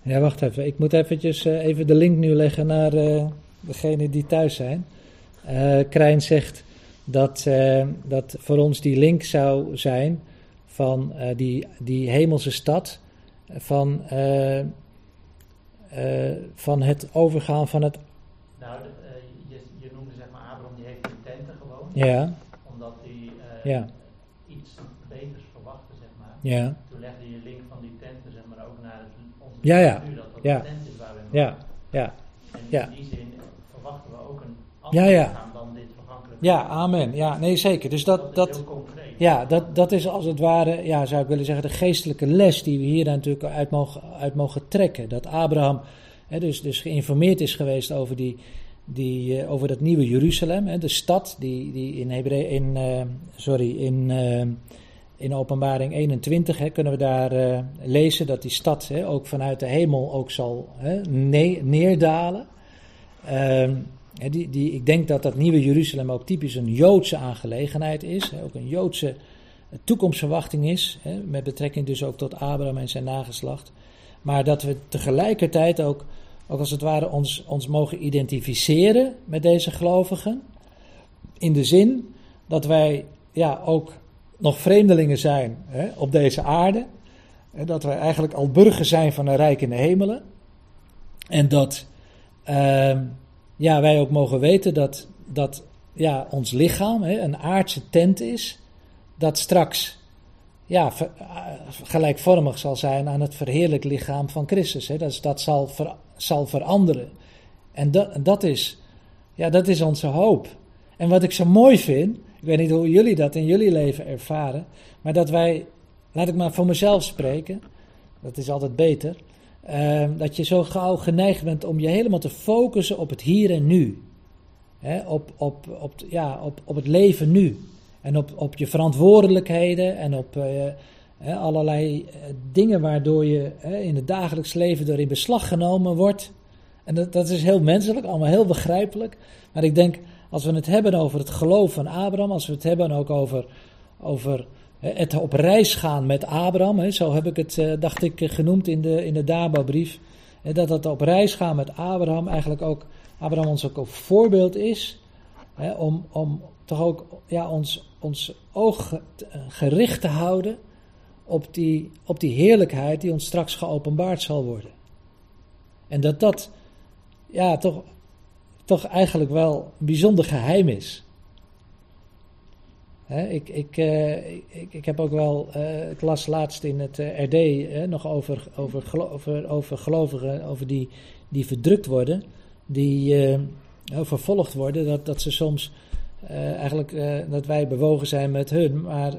Ja, wacht even. Ik moet eventjes eh, even de link nu leggen naar eh degene die thuis zijn. Eh Krijn zegt dat, dat voor ons die link zou zijn van die, die hemelse stad, van, van het overgaan van het... Nou, je, je noemde zeg maar Abraham, die heeft in tenten gewoond, Ja, omdat hij Ja. iets beters verwachtte, zeg maar. ja, Toen legde je link van die tenten, zeg maar, ook Ja, ja. nu, dat dat Ja. ja, ja. En Ja. in die zin verwachten we ook een ander Ja, ja. lichaam dan dit vergankelijke Ja, amen. Ja, nee, zeker. Dus dat, dat. Ja, dat, dat is als het ware, ja, zou ik willen zeggen, de geestelijke les die we hier natuurlijk uit mogen, uit mogen trekken. Dat Abraham hè, dus, dus geïnformeerd is geweest over, die, die, eh, over dat nieuwe Jeruzalem, hè, de stad die, die in, Hebre in, eh, sorry, in, eh, in openbaring 21 hè, kunnen we daar eh, lezen dat die stad hè, ook vanuit de hemel ook zal hè, ne- neerdalen. Ehm, die, die, ik denk dat dat nieuwe Jeruzalem ook typisch een Joodse aangelegenheid is. Ook een Joodse toekomstverwachting is. Met betrekking dus ook tot Abraham en zijn nageslacht. Maar dat we tegelijkertijd ook, ook als het ware ons, ons mogen identificeren met deze gelovigen. In de zin dat wij ja, ook nog vreemdelingen zijn hè, op deze aarde. Hè, dat wij eigenlijk al burger zijn van een rijk in de hemelen. En dat ehm, ja, wij ook mogen weten dat, dat ja, ons lichaam hè, een aardse tent is, dat straks ja, eh, gelijkvormig zal zijn aan het verheerlijk lichaam van Christus. Hè. Dat, dat zal, ver- zal veranderen. En dat, dat, is, ja, dat is onze hoop. En wat ik zo mooi vind, ik weet niet hoe jullie dat in jullie leven ervaren, maar dat wij, laat ik maar voor mezelf spreken, dat is altijd beter, eh, dat je zo gauw geneigd bent om je helemaal te focussen op het hier en nu. Hè, op, op, op, ja, op, op het leven nu. En op, op je verantwoordelijkheden en op eh, allerlei eh, dingen waardoor je in het dagelijks leven door in beslag genomen wordt. En dat, dat is heel menselijk, allemaal heel begrijpelijk. Maar ik denk, als we het hebben over het geloof van Abraham, als we het hebben ook over, over het op reis gaan met Abraham, zo heb ik het, eh, dacht ik, genoemd in de, in de Daba-brief. Dat het op reis gaan met Abraham eigenlijk ook, Abraham ons ook een voorbeeld is, om, om toch ook ja, ons, ons oog gericht te houden op die, op die heerlijkheid die ons straks geopenbaard zal worden. En dat dat ja, toch, toch eigenlijk wel bijzonder geheim is. ik, ik, uh, ik, ik, heb ook wel, uh, ik las laatst in het eh, RD nog over, over, over, over gelovigen, over die, die verdrukt worden, die vervolgd worden, dat, dat ze soms eigenlijk, dat wij bewogen zijn met hun, maar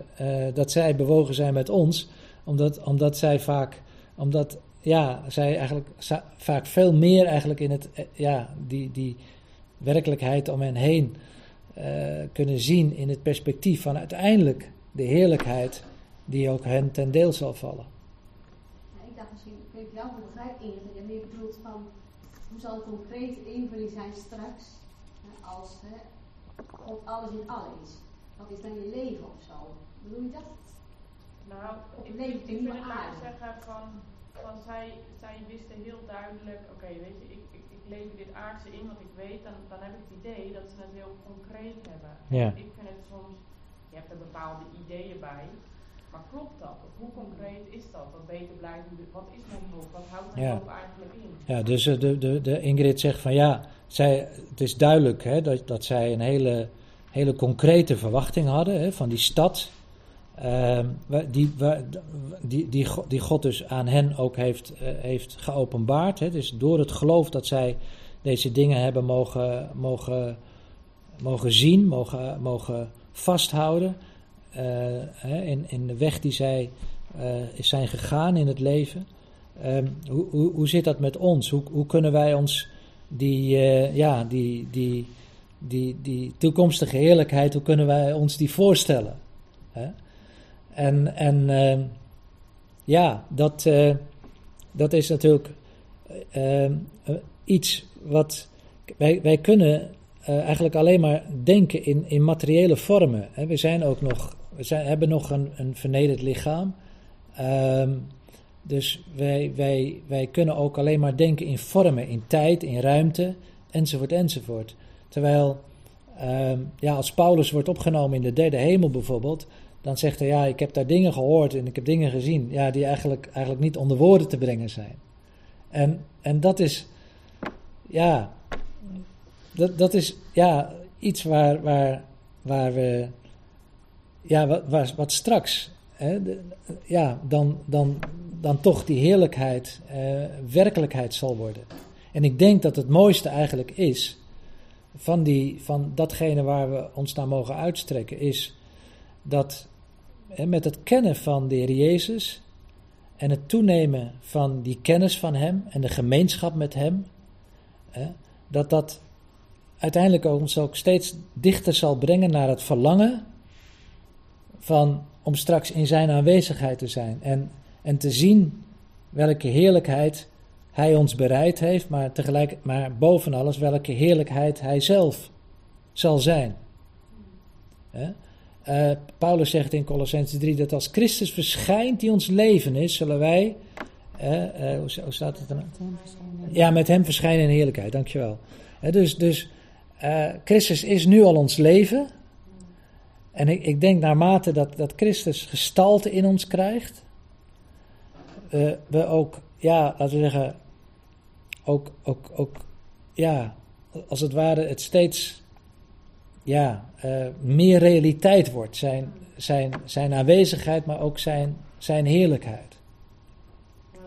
dat zij bewogen zijn met ons, omdat, omdat zij vaak, omdat ja, zij eigenlijk vaak veel meer eigenlijk in het, ja, die, die, werkelijkheid om hen heen uh, kunnen zien in het perspectief van uiteindelijk de heerlijkheid die ook hen ten deel zal vallen. Ja, ik dacht misschien, ik weet jou begrijp Inge, dat je meer bedoelt van hoe zal een concrete invulling zijn straks als hè, God alles in alles is. Wat is dan je leven of zo? Bedoel je dat? Nou, ik, ik, ik wil het zeggen van, van zij, zij wisten heel duidelijk, oké, weet je, ik, lever dit aardse in wat ik weet, dan, dan heb ik het idee dat ze het heel concreet hebben. Ja. Ik vind het soms, je hebt er bepaalde ideeën bij, maar klopt dat? Of hoe concreet is dat? Wat beter blijven, wat is mijn hoop? Wat houdt mijn ja. eigenlijk in? Ja, dus uh, de, de, de Ingrid zegt van ja, zij, het is duidelijk hè, dat, dat zij een hele, hele concrete verwachting hadden hè, van die stad. Uh, die, die, die, die God dus aan hen ook heeft, uh, heeft geopenbaard. Hè. Dus door het geloof dat zij deze dingen hebben mogen, mogen, mogen zien, mogen, mogen vasthouden. Uh, hè, in, in de weg die zij zijn gegaan in het leven. Um, hoe, hoe, hoe zit dat met ons? Hoe, hoe kunnen wij ons die, ja, die, die, die, die toekomstige heerlijkheid, hoe kunnen wij ons die voorstellen? Hè? En, en uh, ja, dat, uh, dat is natuurlijk uh, iets wat. Wij, wij kunnen eigenlijk alleen maar denken in, in materiële vormen. Hè. We zijn ook nog. We zijn, hebben nog een, een vernederd lichaam. Ehm, dus wij, wij, wij kunnen ook alleen maar denken in vormen, in tijd, in ruimte, enzovoort, enzovoort. Terwijl, ehm, ja, als Paulus wordt opgenomen in de derde hemel bijvoorbeeld, dan zegt hij, ja, ik heb daar dingen gehoord en ik heb dingen gezien, ja, die eigenlijk, eigenlijk niet onder woorden te brengen zijn. En, en dat is, ja, dat, dat is, ja, iets waar, waar, waar we, ja, wat, wat straks, hè, ja, dan, dan, dan toch die heerlijkheid eh, werkelijkheid zal worden. En ik denk dat het mooiste eigenlijk is, van, die, van datgene waar we ons naar mogen uitstrekken, is dat met het kennen van de Heer Jezus en het toenemen van die kennis van Hem en de gemeenschap met Hem, dat dat uiteindelijk ons ook steeds dichter zal brengen naar het verlangen van om straks in Zijn aanwezigheid te zijn en, en te zien welke heerlijkheid Hij ons bereid heeft, maar tegelijk, maar boven alles welke heerlijkheid Hij zelf zal zijn. Uh, Paulus zegt in Colossenses 3 dat als Christus verschijnt die ons leven is, zullen wij. Uh, uh, hoe, hoe, staat het dan? Ja, met hem verschijnen in heerlijkheid, dankjewel. dus dus Christus is nu al ons leven. En ik, ik denk naarmate dat, dat Christus gestalte in ons krijgt, we ook, ja, laten we zeggen, ook, ook, ook, ja, als het ware het steeds ja, uh, meer realiteit wordt. Zijn, zijn, zijn aanwezigheid, maar ook zijn, zijn heerlijkheid.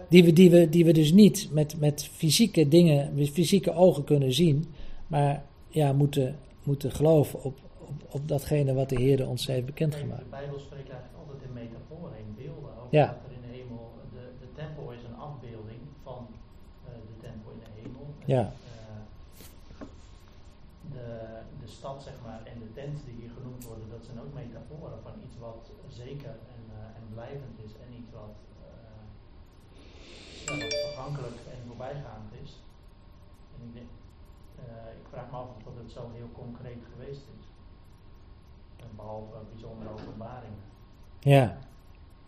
Die we, die, we, die we dus niet met, met fysieke dingen, met fysieke ogen kunnen zien, maar ja, moeten, moeten geloven op, op, op datgene wat de Heer ons heeft bekendgemaakt. De Bijbel spreekt eigenlijk altijd in metaforen, in beelden. Ook ja. dat er in de hemel, de, de tempel is een afbeelding van uh, de tempel in de hemel. Ja. Uh, de, de stad, zeg maar, en de tent die hier genoemd worden, dat zijn ook metaforen van iets wat zeker en, uh, en blijvend is en iets wat, uh, ja, wat vergankelijk en voorbijgaand is. En En ik, denk, eh, ik vraag me af of dat het zo heel concreet geweest is. En behalve bijzondere openbaringen. Ja,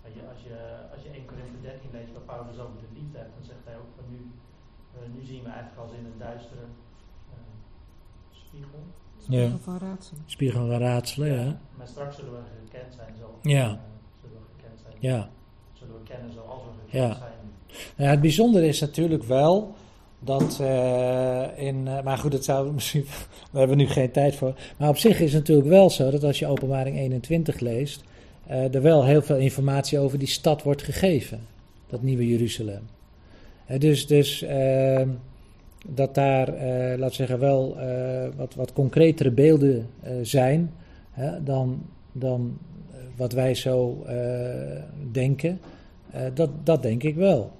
Weet je, als, je, als je 1 Korinthe 13 leest waar Paulus over de liefde hebt, dan zegt hij ook van nu, eh, nu zien we eigenlijk als in een duistere eh, spiegel. Ja. Van raadselen. spiegel van raadselen, ja. Maar straks zullen we gekend zijn zoals Ja. zullen we gekend zijn. Ja. Zullen we kennen zoals we gekend Ja. zijn. Nou ja, het bijzondere is natuurlijk wel dat eh, in. eh, maar goed, dat zou misschien. Daar hebben we nu geen tijd voor. Maar op zich is het natuurlijk wel zo dat als je Openbaring 21 leest. eh, er wel heel veel informatie over die stad wordt gegeven. Dat nieuwe Jeruzalem. Dus dus ehm, dat daar, eh laten we zeggen, wel eh, wat, wat concretere beelden eh, zijn. hè, dan, dan wat wij zo denken. Dat, dat denk ik wel.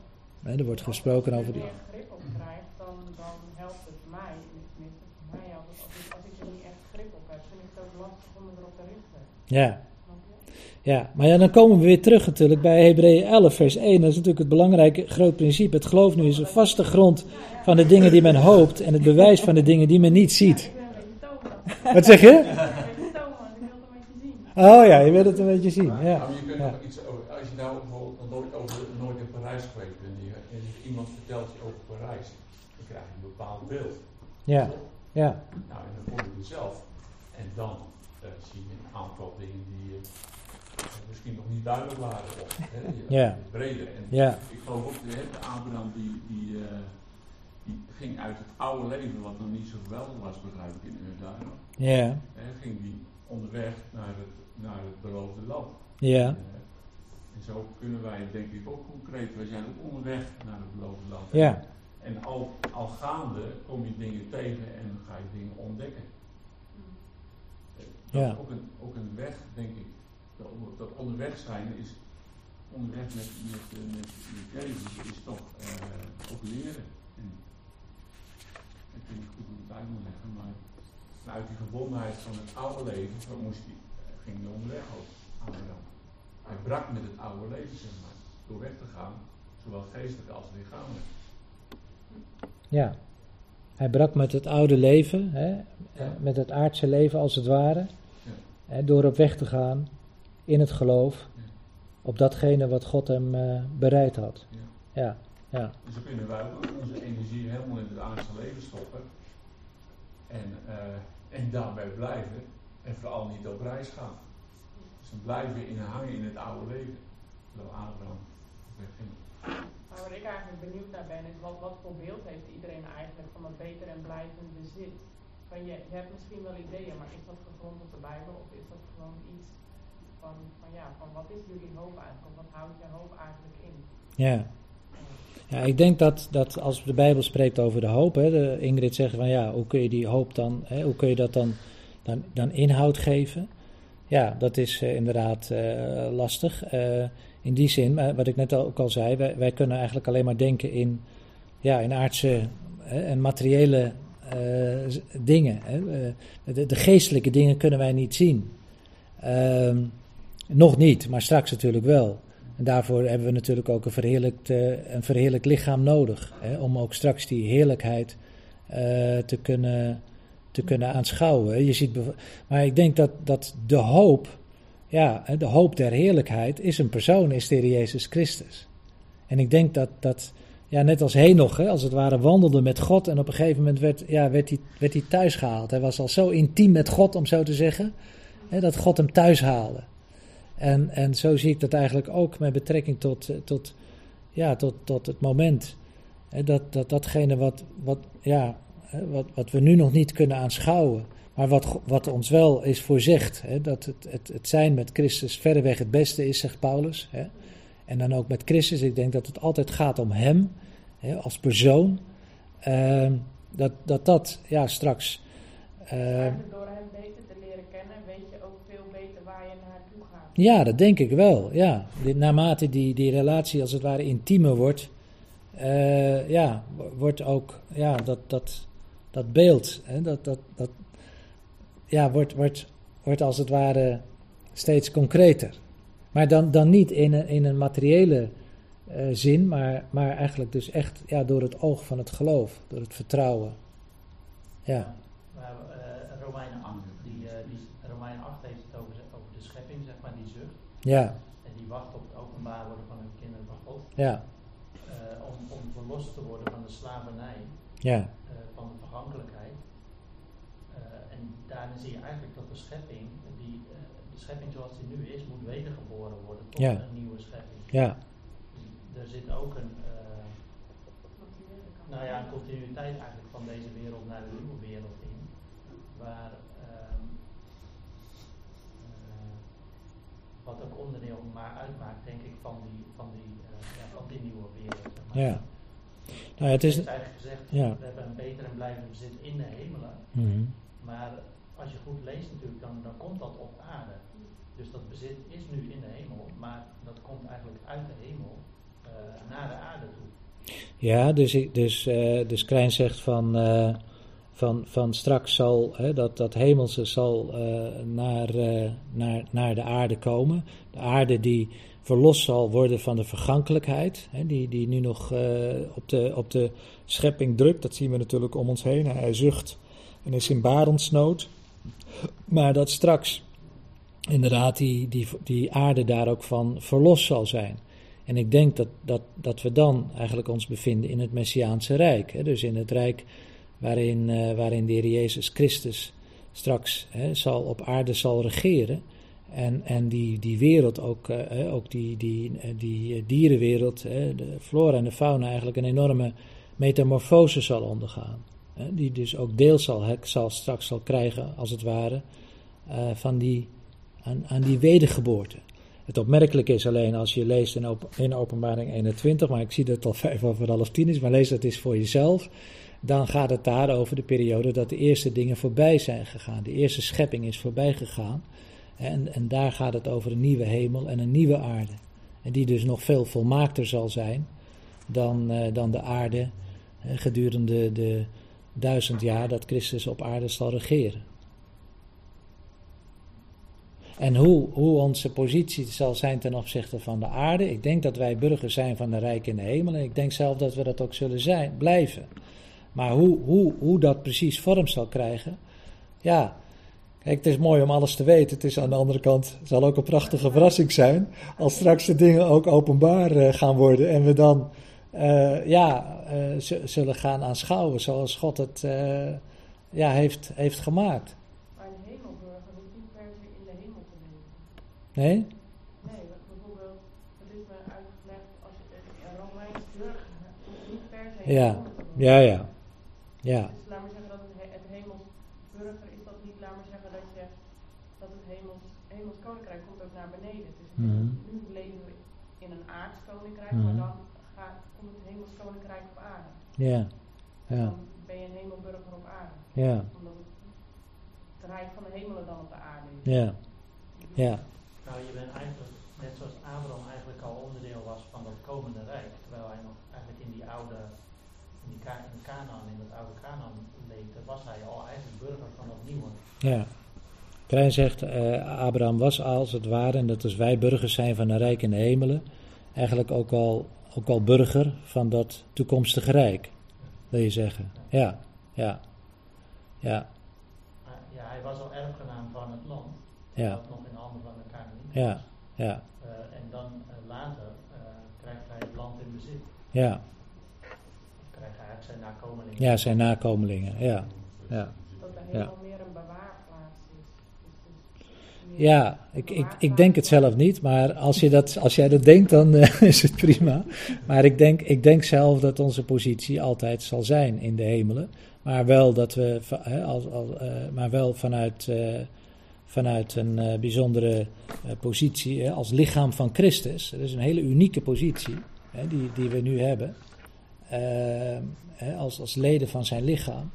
Er wordt gesproken over die. Als je er meer grip op krijgt, dan, dan helpt het mij. Tenminste, voor mij altijd. Als ik, als ik er niet echt grip op heb, vind ik het ook lastig om me erop te richten. Ja, ja, maar ja, dan komen we weer terug natuurlijk bij Hebreeën 11, vers 1. Dat is natuurlijk het belangrijke groot principe. Het geloof nu is een vaste grond van de dingen die men hoopt en het bewijs van de dingen die men niet ziet. Wat zeg je? Het. Oh ja, je wil het een beetje zien. Nou, Ja, je kunt ja. nog iets over, als je nou bijvoorbeeld nog nooit, over, nooit in Parijs geweest bent en, iemand vertelt je over Parijs, dan krijg je een bepaald beeld. ja, ja, Nou, en dan kom je er zelf. En dan eh, zie je een aantal dingen die eh, misschien nog niet duidelijk waren. Of hè, Ja. breder. En ja, ik geloof ook, hè, de Abraham die, die, eh, die ging uit het oude leven, wat nog niet zo geweldig was, begrijp ik in Urdaar. ja, Hè, ging die onderweg naar het, naar het beloofde land. ja, en zo kunnen wij denk ik ook concreet, wij zijn ook onderweg naar het beloofde land. ja, En al, al gaande kom je dingen tegen en ga je dingen ontdekken. Eh, Dat Ja. is ook een, ook een weg, denk ik. Dat, dat onderweg zijn is, onderweg met, met, eh, met, met Jezus is toch eh, ook leren. En, niet goed uit moet leggen, maar vanuit die gebondenheid van het oude leven zo moest hij, eh, ging hij onderweg ook, Abraham. Hij brak met het oude leven, zeg maar, door weg te gaan, zowel geestelijk als lichamelijk. ja. Hij brak met het oude leven, hè, eh, met het aardse leven als het ware, hè, door op weg te gaan in het geloof op datgene wat God hem eh, bereid had. Ja. Ja, Dus dan kunnen wij ook onze energie helemaal in het aardse leven stoppen. En, eh, en daarbij blijven. En vooral niet op reis gaan. Dus dan blijven we in hangen in het oude leven. Terwijl Abraham wegging. Maar waar ik eigenlijk benieuwd naar ben, is wat, wat voor beeld heeft iedereen eigenlijk van een beter en blijvend bezit? Van je, je hebt misschien wel ideeën, maar is dat gegrond op de Bijbel of is dat gewoon iets van, van ja, van wat is jullie hoop eigenlijk? Of wat houdt je hoop eigenlijk in? ja. Ja, ik denk dat, dat als de Bijbel spreekt over de hoop, hè, Ingrid zegt van ja, hoe kun je die hoop dan, hè, hoe kun je dat dan, dan, dan inhoud geven? Ja, dat is eh, inderdaad eh, lastig. Eh, in die zin, wat ik net ook al zei, wij, wij kunnen eigenlijk alleen maar denken in, ja, in aardse en materiële dingen. Hè. De, de geestelijke dingen kunnen wij niet zien. Ehm, nog niet, maar straks natuurlijk wel. En daarvoor hebben we natuurlijk ook een eh, een verheerlijkt lichaam nodig. Hè, om ook straks die heerlijkheid eh, te, kunnen, te kunnen aanschouwen. Je ziet maar ik denk dat, dat de hoop, ja, de hoop der heerlijkheid is een persoon, is de Jezus Christus. En ik denk dat, dat ja, net als Henoch, hè, als het ware, wandelde met God. En op een gegeven moment werd, ja, werd, hij, werd hij thuis gehaald. Hij was al zo intiem met God, om zo te zeggen, hè, dat God hem thuis haalde. En, en zo zie ik dat eigenlijk ook met betrekking tot, eh, tot, ja, tot, tot het moment. Dat, dat datgene wat, wat, ja, wat, wat we nu nog niet kunnen aanschouwen, maar wat, wat ons wel is voorzegd. Hè, dat het, het, het zijn met Christus verreweg het beste is, zegt Paulus. Hè. En dan ook met Christus, ik denk dat het altijd gaat om Hem, hè, als persoon. Ehm, dat, dat dat ja, straks. door hem beter te leren kennen, weet je ook veel beter waar je naartoe gaat. Ja, dat denk ik wel. Ja. Naarmate die, die relatie als het ware intiemer wordt, eh, ja, wo- wordt ook ja, dat, dat, dat beeld, hè, dat, dat, dat, ja, wordt, wordt, wordt als het ware steeds concreter. Maar dan, dan niet in een, in een materiële eh, zin, maar, maar eigenlijk dus echt ja, door het oog van het geloof, door het vertrouwen. Ja. Maar uh, Romeinen 8, die, uh, die, Romeinen 8 heeft het over, over de schepping, zeg maar, die zucht. Ja. En die wacht op het openbaar worden van de kinderen van God. Ja. om, om verlost te worden van de slavernij. Ja. van de vergankelijkheid. en daarin zie je eigenlijk dat de schepping, die, de schepping zoals die nu is, moet wedergeboren worden tot ja. een nieuwe schepping. Ja. Er zit ook een, uh, nou ja, een continuïteit eigenlijk van deze wereld naar de nieuwe wereld in, waar uh, uh, wat ook onderdeel maar uitmaakt, denk ik, van die, van die, ja, van die nieuwe wereld. Ja. Nou, het is eigenlijk gezegd, ja. we hebben een beter en blijvend bezit in de hemelen, mm -hmm. maar als je goed leest natuurlijk, dan, dan komt dat op aarde. Dus dat bezit is nu in de hemel, maar dat komt eigenlijk uit de hemel uh, naar de aarde toe. Ja, dus, dus, uh, dus Krijn zegt van, uh, van, van straks zal hè, dat, dat hemelse zal naar, naar, naar de aarde komen. De aarde die verlost zal worden van de vergankelijkheid, hè, die, die nu nog op, de, op de schepping drukt. Dat zien we natuurlijk om ons heen. Hij zucht en is in barensnood. Maar dat straks inderdaad die, die, die aarde daar ook van verlost zal zijn. En ik denk dat, dat, dat we dan eigenlijk ons bevinden in het Messiaanse Rijk. Hè? Dus in het Rijk waarin, uh, waarin de Heer Jezus Christus straks hè, zal, op aarde zal regeren. En, en die, die wereld, ook, uh, ook die, die, die dierenwereld, hè, de flora en de fauna, eigenlijk een enorme metamorfose zal ondergaan. Hè? Die dus ook deel zal, zal straks zal krijgen, als het ware, uh, van die, aan, aan die wedergeboorte. Het opmerkelijke is alleen als je leest in, op, in openbaring 21, maar ik zie dat het al vijf over half tien is, maar lees dat eens voor jezelf. Dan gaat het daar over de periode dat de eerste dingen voorbij zijn gegaan. De eerste schepping is voorbij gegaan. En, en daar gaat het over een nieuwe hemel en een nieuwe aarde. En die dus nog veel volmaakter zal zijn dan, uh, dan de aarde gedurende de duizend jaar dat Christus op aarde zal regeren. En hoe, hoe onze positie zal zijn ten opzichte van de aarde. Ik denk dat wij burgers zijn van de Rijk in de hemel. En ik denk zelf dat we dat ook zullen zijn, blijven. Maar hoe, hoe, hoe dat precies vorm zal krijgen. Ja, kijk, het is mooi om alles te weten. Het is aan de andere kant, het zal ook een prachtige verrassing zijn. Als straks de dingen ook openbaar uh, gaan worden. En we dan, uh, ja, uh, zullen gaan aanschouwen zoals God het ja, heeft, heeft gemaakt. Nee? Nee, bijvoorbeeld, het is me uitgelegd als je een Romeins burger niet per se. Ja, ja, ja. Ja. Dus laat maar zeggen dat het, het hemels burger is dat niet, laat maar zeggen dat je dat het hemels, hemels koninkrijk komt ook naar beneden. Dus mm -hmm. nu leven we in een aards koninkrijk, Mhm. maar dan gaat, komt het hemels koninkrijk op aarde. Ja, ja, Dan ben je een hemelburger op aarde. ja, Omdat het, het rijk van de hemelen dan op de aarde is. ja, ja. Nou, je bent eigenlijk, net zoals Abraham eigenlijk al onderdeel was van dat komende rijk, terwijl hij nog eigenlijk in die oude, in, die Ka in Canaan, in dat oude Canaan leefde, was hij al eigenlijk burger van dat nieuwe. Ja. Krijn zegt, eh, Abraham was als het ware, en dat als wij burgers zijn van een rijk in de hemelen, eigenlijk ook al, ook al burger van dat toekomstige rijk, wil je zeggen. Ja, ja, ja, ja, hij was al erfgenaam van het land, Ja. dat nog in handen van de Canaanieten ja, ja, Eh, en dan eh, later eh, krijgt hij het land in bezit. ja. Krijgt hij eigenlijk zijn nakomelingen. Ja, zijn nakomelingen, ja, ja. Dat bewaarplaats is. Dus het is meer Ja, ik, ik, ik denk het zelf niet, maar als, je dat, als jij dat denkt, dan eh, is het prima. Maar ik denk, ik denk zelf dat onze positie altijd zal zijn in de hemelen. Maar wel, dat we, als, als, eh, maar wel vanuit, eh, vanuit een bijzondere positie als lichaam van Christus. Dat is een hele unieke positie die, die we nu hebben. Als, als leden van zijn lichaam.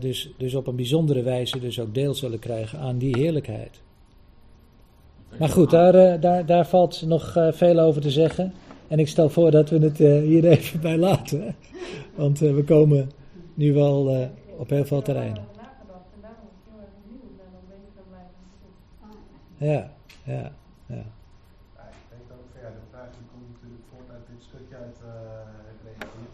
Dus, dus op een bijzondere wijze dus ook deel zullen krijgen aan die heerlijkheid. Maar goed, daar, eh, daar, daar valt nog eh, veel over te zeggen. En ik stel voor dat we het eh, hier even bij laten. Want eh, we komen nu wel eh, op heel veel terreinen. Ja. Ja, ja, ik denk ook van ja, de vraag die komt natuurlijk voort uit dit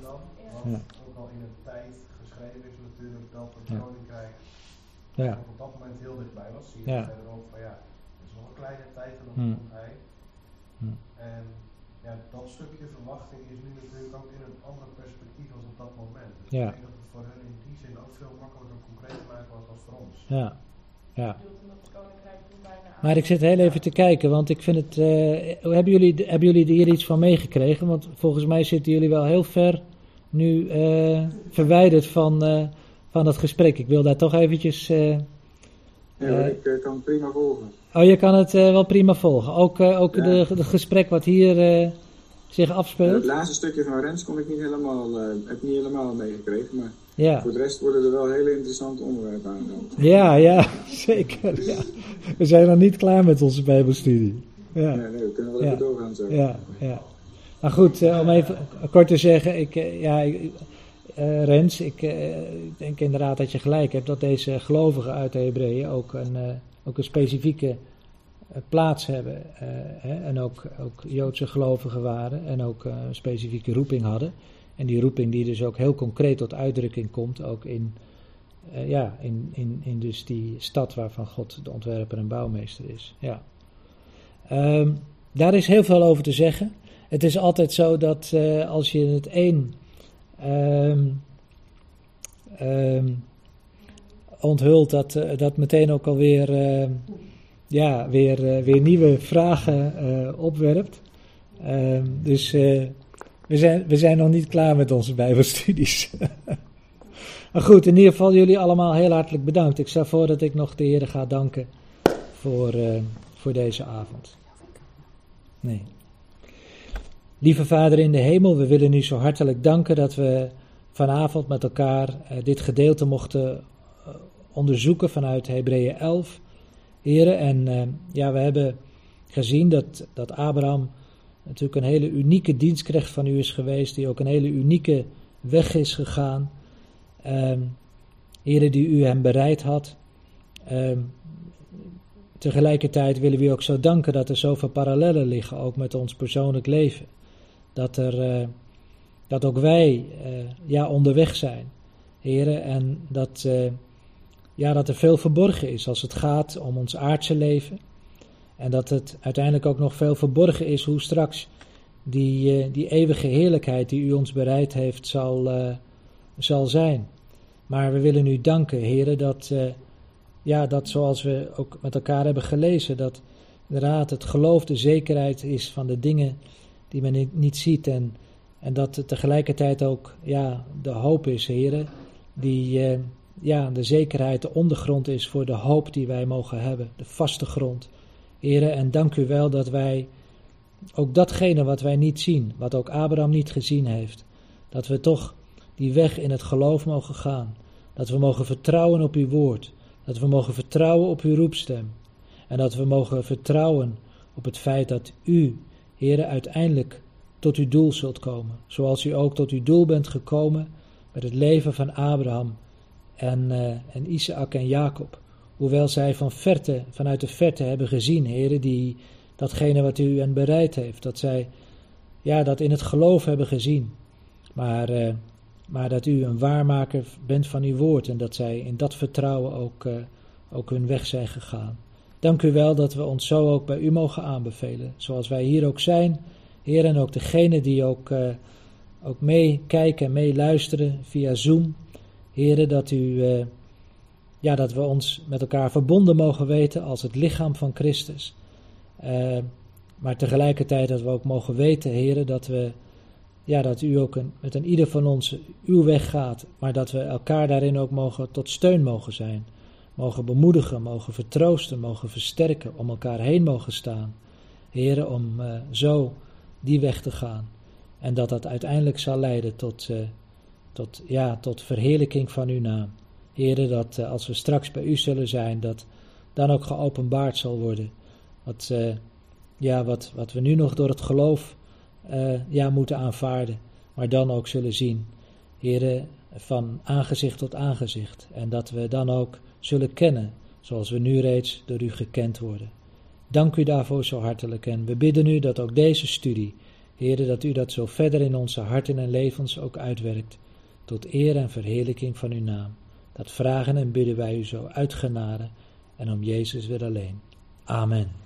wat ook al in een tijd geschreven is natuurlijk dat het koninkrijk Ja. op dat moment heel dichtbij was. Zie je ja, het is nog een kleine tijd en dan Hmm. hij. Hmm. En ja, dat stukje verwachting is nu natuurlijk ook in een ander perspectief als op dat moment. Dus Ja. ik denk dat het voor hen in die zin ook veel makkelijker concreet maken was als voor ons. Ja. Ja. Dat Maar ik zit heel even te kijken, want ik vind het. eh, hebben, jullie, hebben jullie hier iets van meegekregen? Want volgens mij zitten jullie wel heel ver nu eh, verwijderd van, eh, van het gesprek. Ik wil daar toch eventjes. Ja, Eh. ik eh, kan het prima volgen. oh, je kan het eh, wel prima volgen. Ook, ook Ja. de, het gesprek wat hier zich het afspeelt. laatste stukje van Rens kon ik niet helemaal, heb ik niet helemaal meegekregen, maar Ja. voor de rest worden er wel hele interessante onderwerpen aangehaald. Ja, ja, zeker. Ja. We zijn nog niet klaar met onze Bijbelstudie. Ja. Nee, nee, we kunnen wel Ja. even doorgaan zo. Ja, ja. Maar goed, om even kort te zeggen, ik, ja, ik- eh, Rens, ik, eh, ik denk inderdaad dat je gelijk hebt dat deze gelovigen uit de Hebreeën ook een, eh, ook een specifieke plaats hebben. hè, en ook, ook Joodse gelovigen waren en ook een specifieke roeping hadden. En die roeping die dus ook heel concreet tot uitdrukking komt, ook in, ja, in, in, in dus die stad waarvan God de ontwerper en bouwmeester is. Ja. Ehm, daar is heel veel over te zeggen. Het is altijd zo dat als je het één ehm, ehm, onthult, dat, eh, dat meteen ook alweer ehm, ja, weer, eh, weer nieuwe vragen eh, opwerpt. Dus we, zijn, we zijn nog niet klaar met onze Bijbelstudies. maar goed, in ieder geval jullie allemaal heel hartelijk bedankt. Ik stel voor dat ik nog de Heer ga danken voor, voor deze avond. Nee. Lieve Vader in de hemel, we willen u zo hartelijk danken dat we vanavond met elkaar eh, dit gedeelte mochten eh, onderzoeken vanuit Hebreeën 11. Heren, en eh, ja, we hebben gezien dat, dat Abraham natuurlijk een hele unieke dienstknecht van u is geweest, die ook een hele unieke weg is gegaan. Ehm heren, die u hem bereid had. Ehm, tegelijkertijd willen we u ook zo danken dat er zoveel parallellen liggen, ook met ons persoonlijk leven. Dat, er, eh, dat ook wij eh, ja, onderweg zijn, heren, en dat, eh, ja, dat er veel verborgen is als het gaat om ons aardse leven. En dat het uiteindelijk ook nog veel verborgen is hoe straks die, die eeuwige heerlijkheid die u ons bereid heeft zal, zal zijn. Maar we willen u danken, heren, dat, ja, dat zoals we ook met elkaar hebben gelezen, dat inderdaad het geloof de zekerheid is van de dingen die men niet- ziet. En, en dat tegelijkertijd ook ja, de hoop is, heren, die eh, ja, de zekerheid, de ondergrond is voor de hoop die wij mogen hebben, de vaste grond. Heren, en dank u wel dat wij ook datgene wat wij niet zien, wat ook Abraham niet gezien heeft, dat we toch die weg in het geloof mogen gaan. Dat we mogen vertrouwen op uw woord. Dat we mogen vertrouwen op uw roepstem. En dat we mogen vertrouwen op het feit dat u, Heere, uiteindelijk tot uw doel zult komen. Zoals u ook tot uw doel bent gekomen met het leven van Abraham en, eh, en Isaac en Jacob. Hoewel zij van verte, vanuit de verte hebben gezien, Heere, die, datgene wat u hen bereid heeft. Dat zij ja, dat in het geloof hebben gezien. Maar, eh, maar dat u een waarmaker bent van uw woord en dat zij in dat vertrouwen ook, eh, ook hun weg zijn gegaan. Dank u wel dat we ons zo ook bij u mogen aanbevelen, zoals wij hier ook zijn. Heer, en ook degenen die ook, eh, ook meekijken en meeluisteren via Zoom. Heren, dat u, eh, ja, dat we ons met elkaar verbonden mogen weten als het lichaam van Christus. Eh, maar tegelijkertijd dat we ook mogen weten, heren, dat we, ja, dat u ook met een ieder van ons uw weg gaat, maar dat we elkaar daarin ook mogen tot steun mogen zijn, mogen bemoedigen, mogen vertroosten, mogen versterken, om elkaar heen mogen staan, heren, om eh, zo die weg te gaan. En dat dat uiteindelijk zal leiden tot, eh, tot, ja, tot verheerlijking van uw naam. Heren, dat eh, als we straks bij u zullen zijn, dat dan ook geopenbaard zal worden. Wat, ja, wat, wat we nu nog door het geloof ja, moeten aanvaarden, maar dan ook zullen zien. Heren, van aangezicht tot aangezicht. En dat we dan ook zullen kennen, zoals we nu reeds door u gekend worden. Dank u daarvoor zo hartelijk en we bidden u dat ook deze studie, Heren, dat u dat zo verder in onze harten en levens ook uitwerkt. tot eer en verheerlijking van uw naam. Dat vragen en bidden wij u zo uit genade en om Jezus weer alleen. Amen.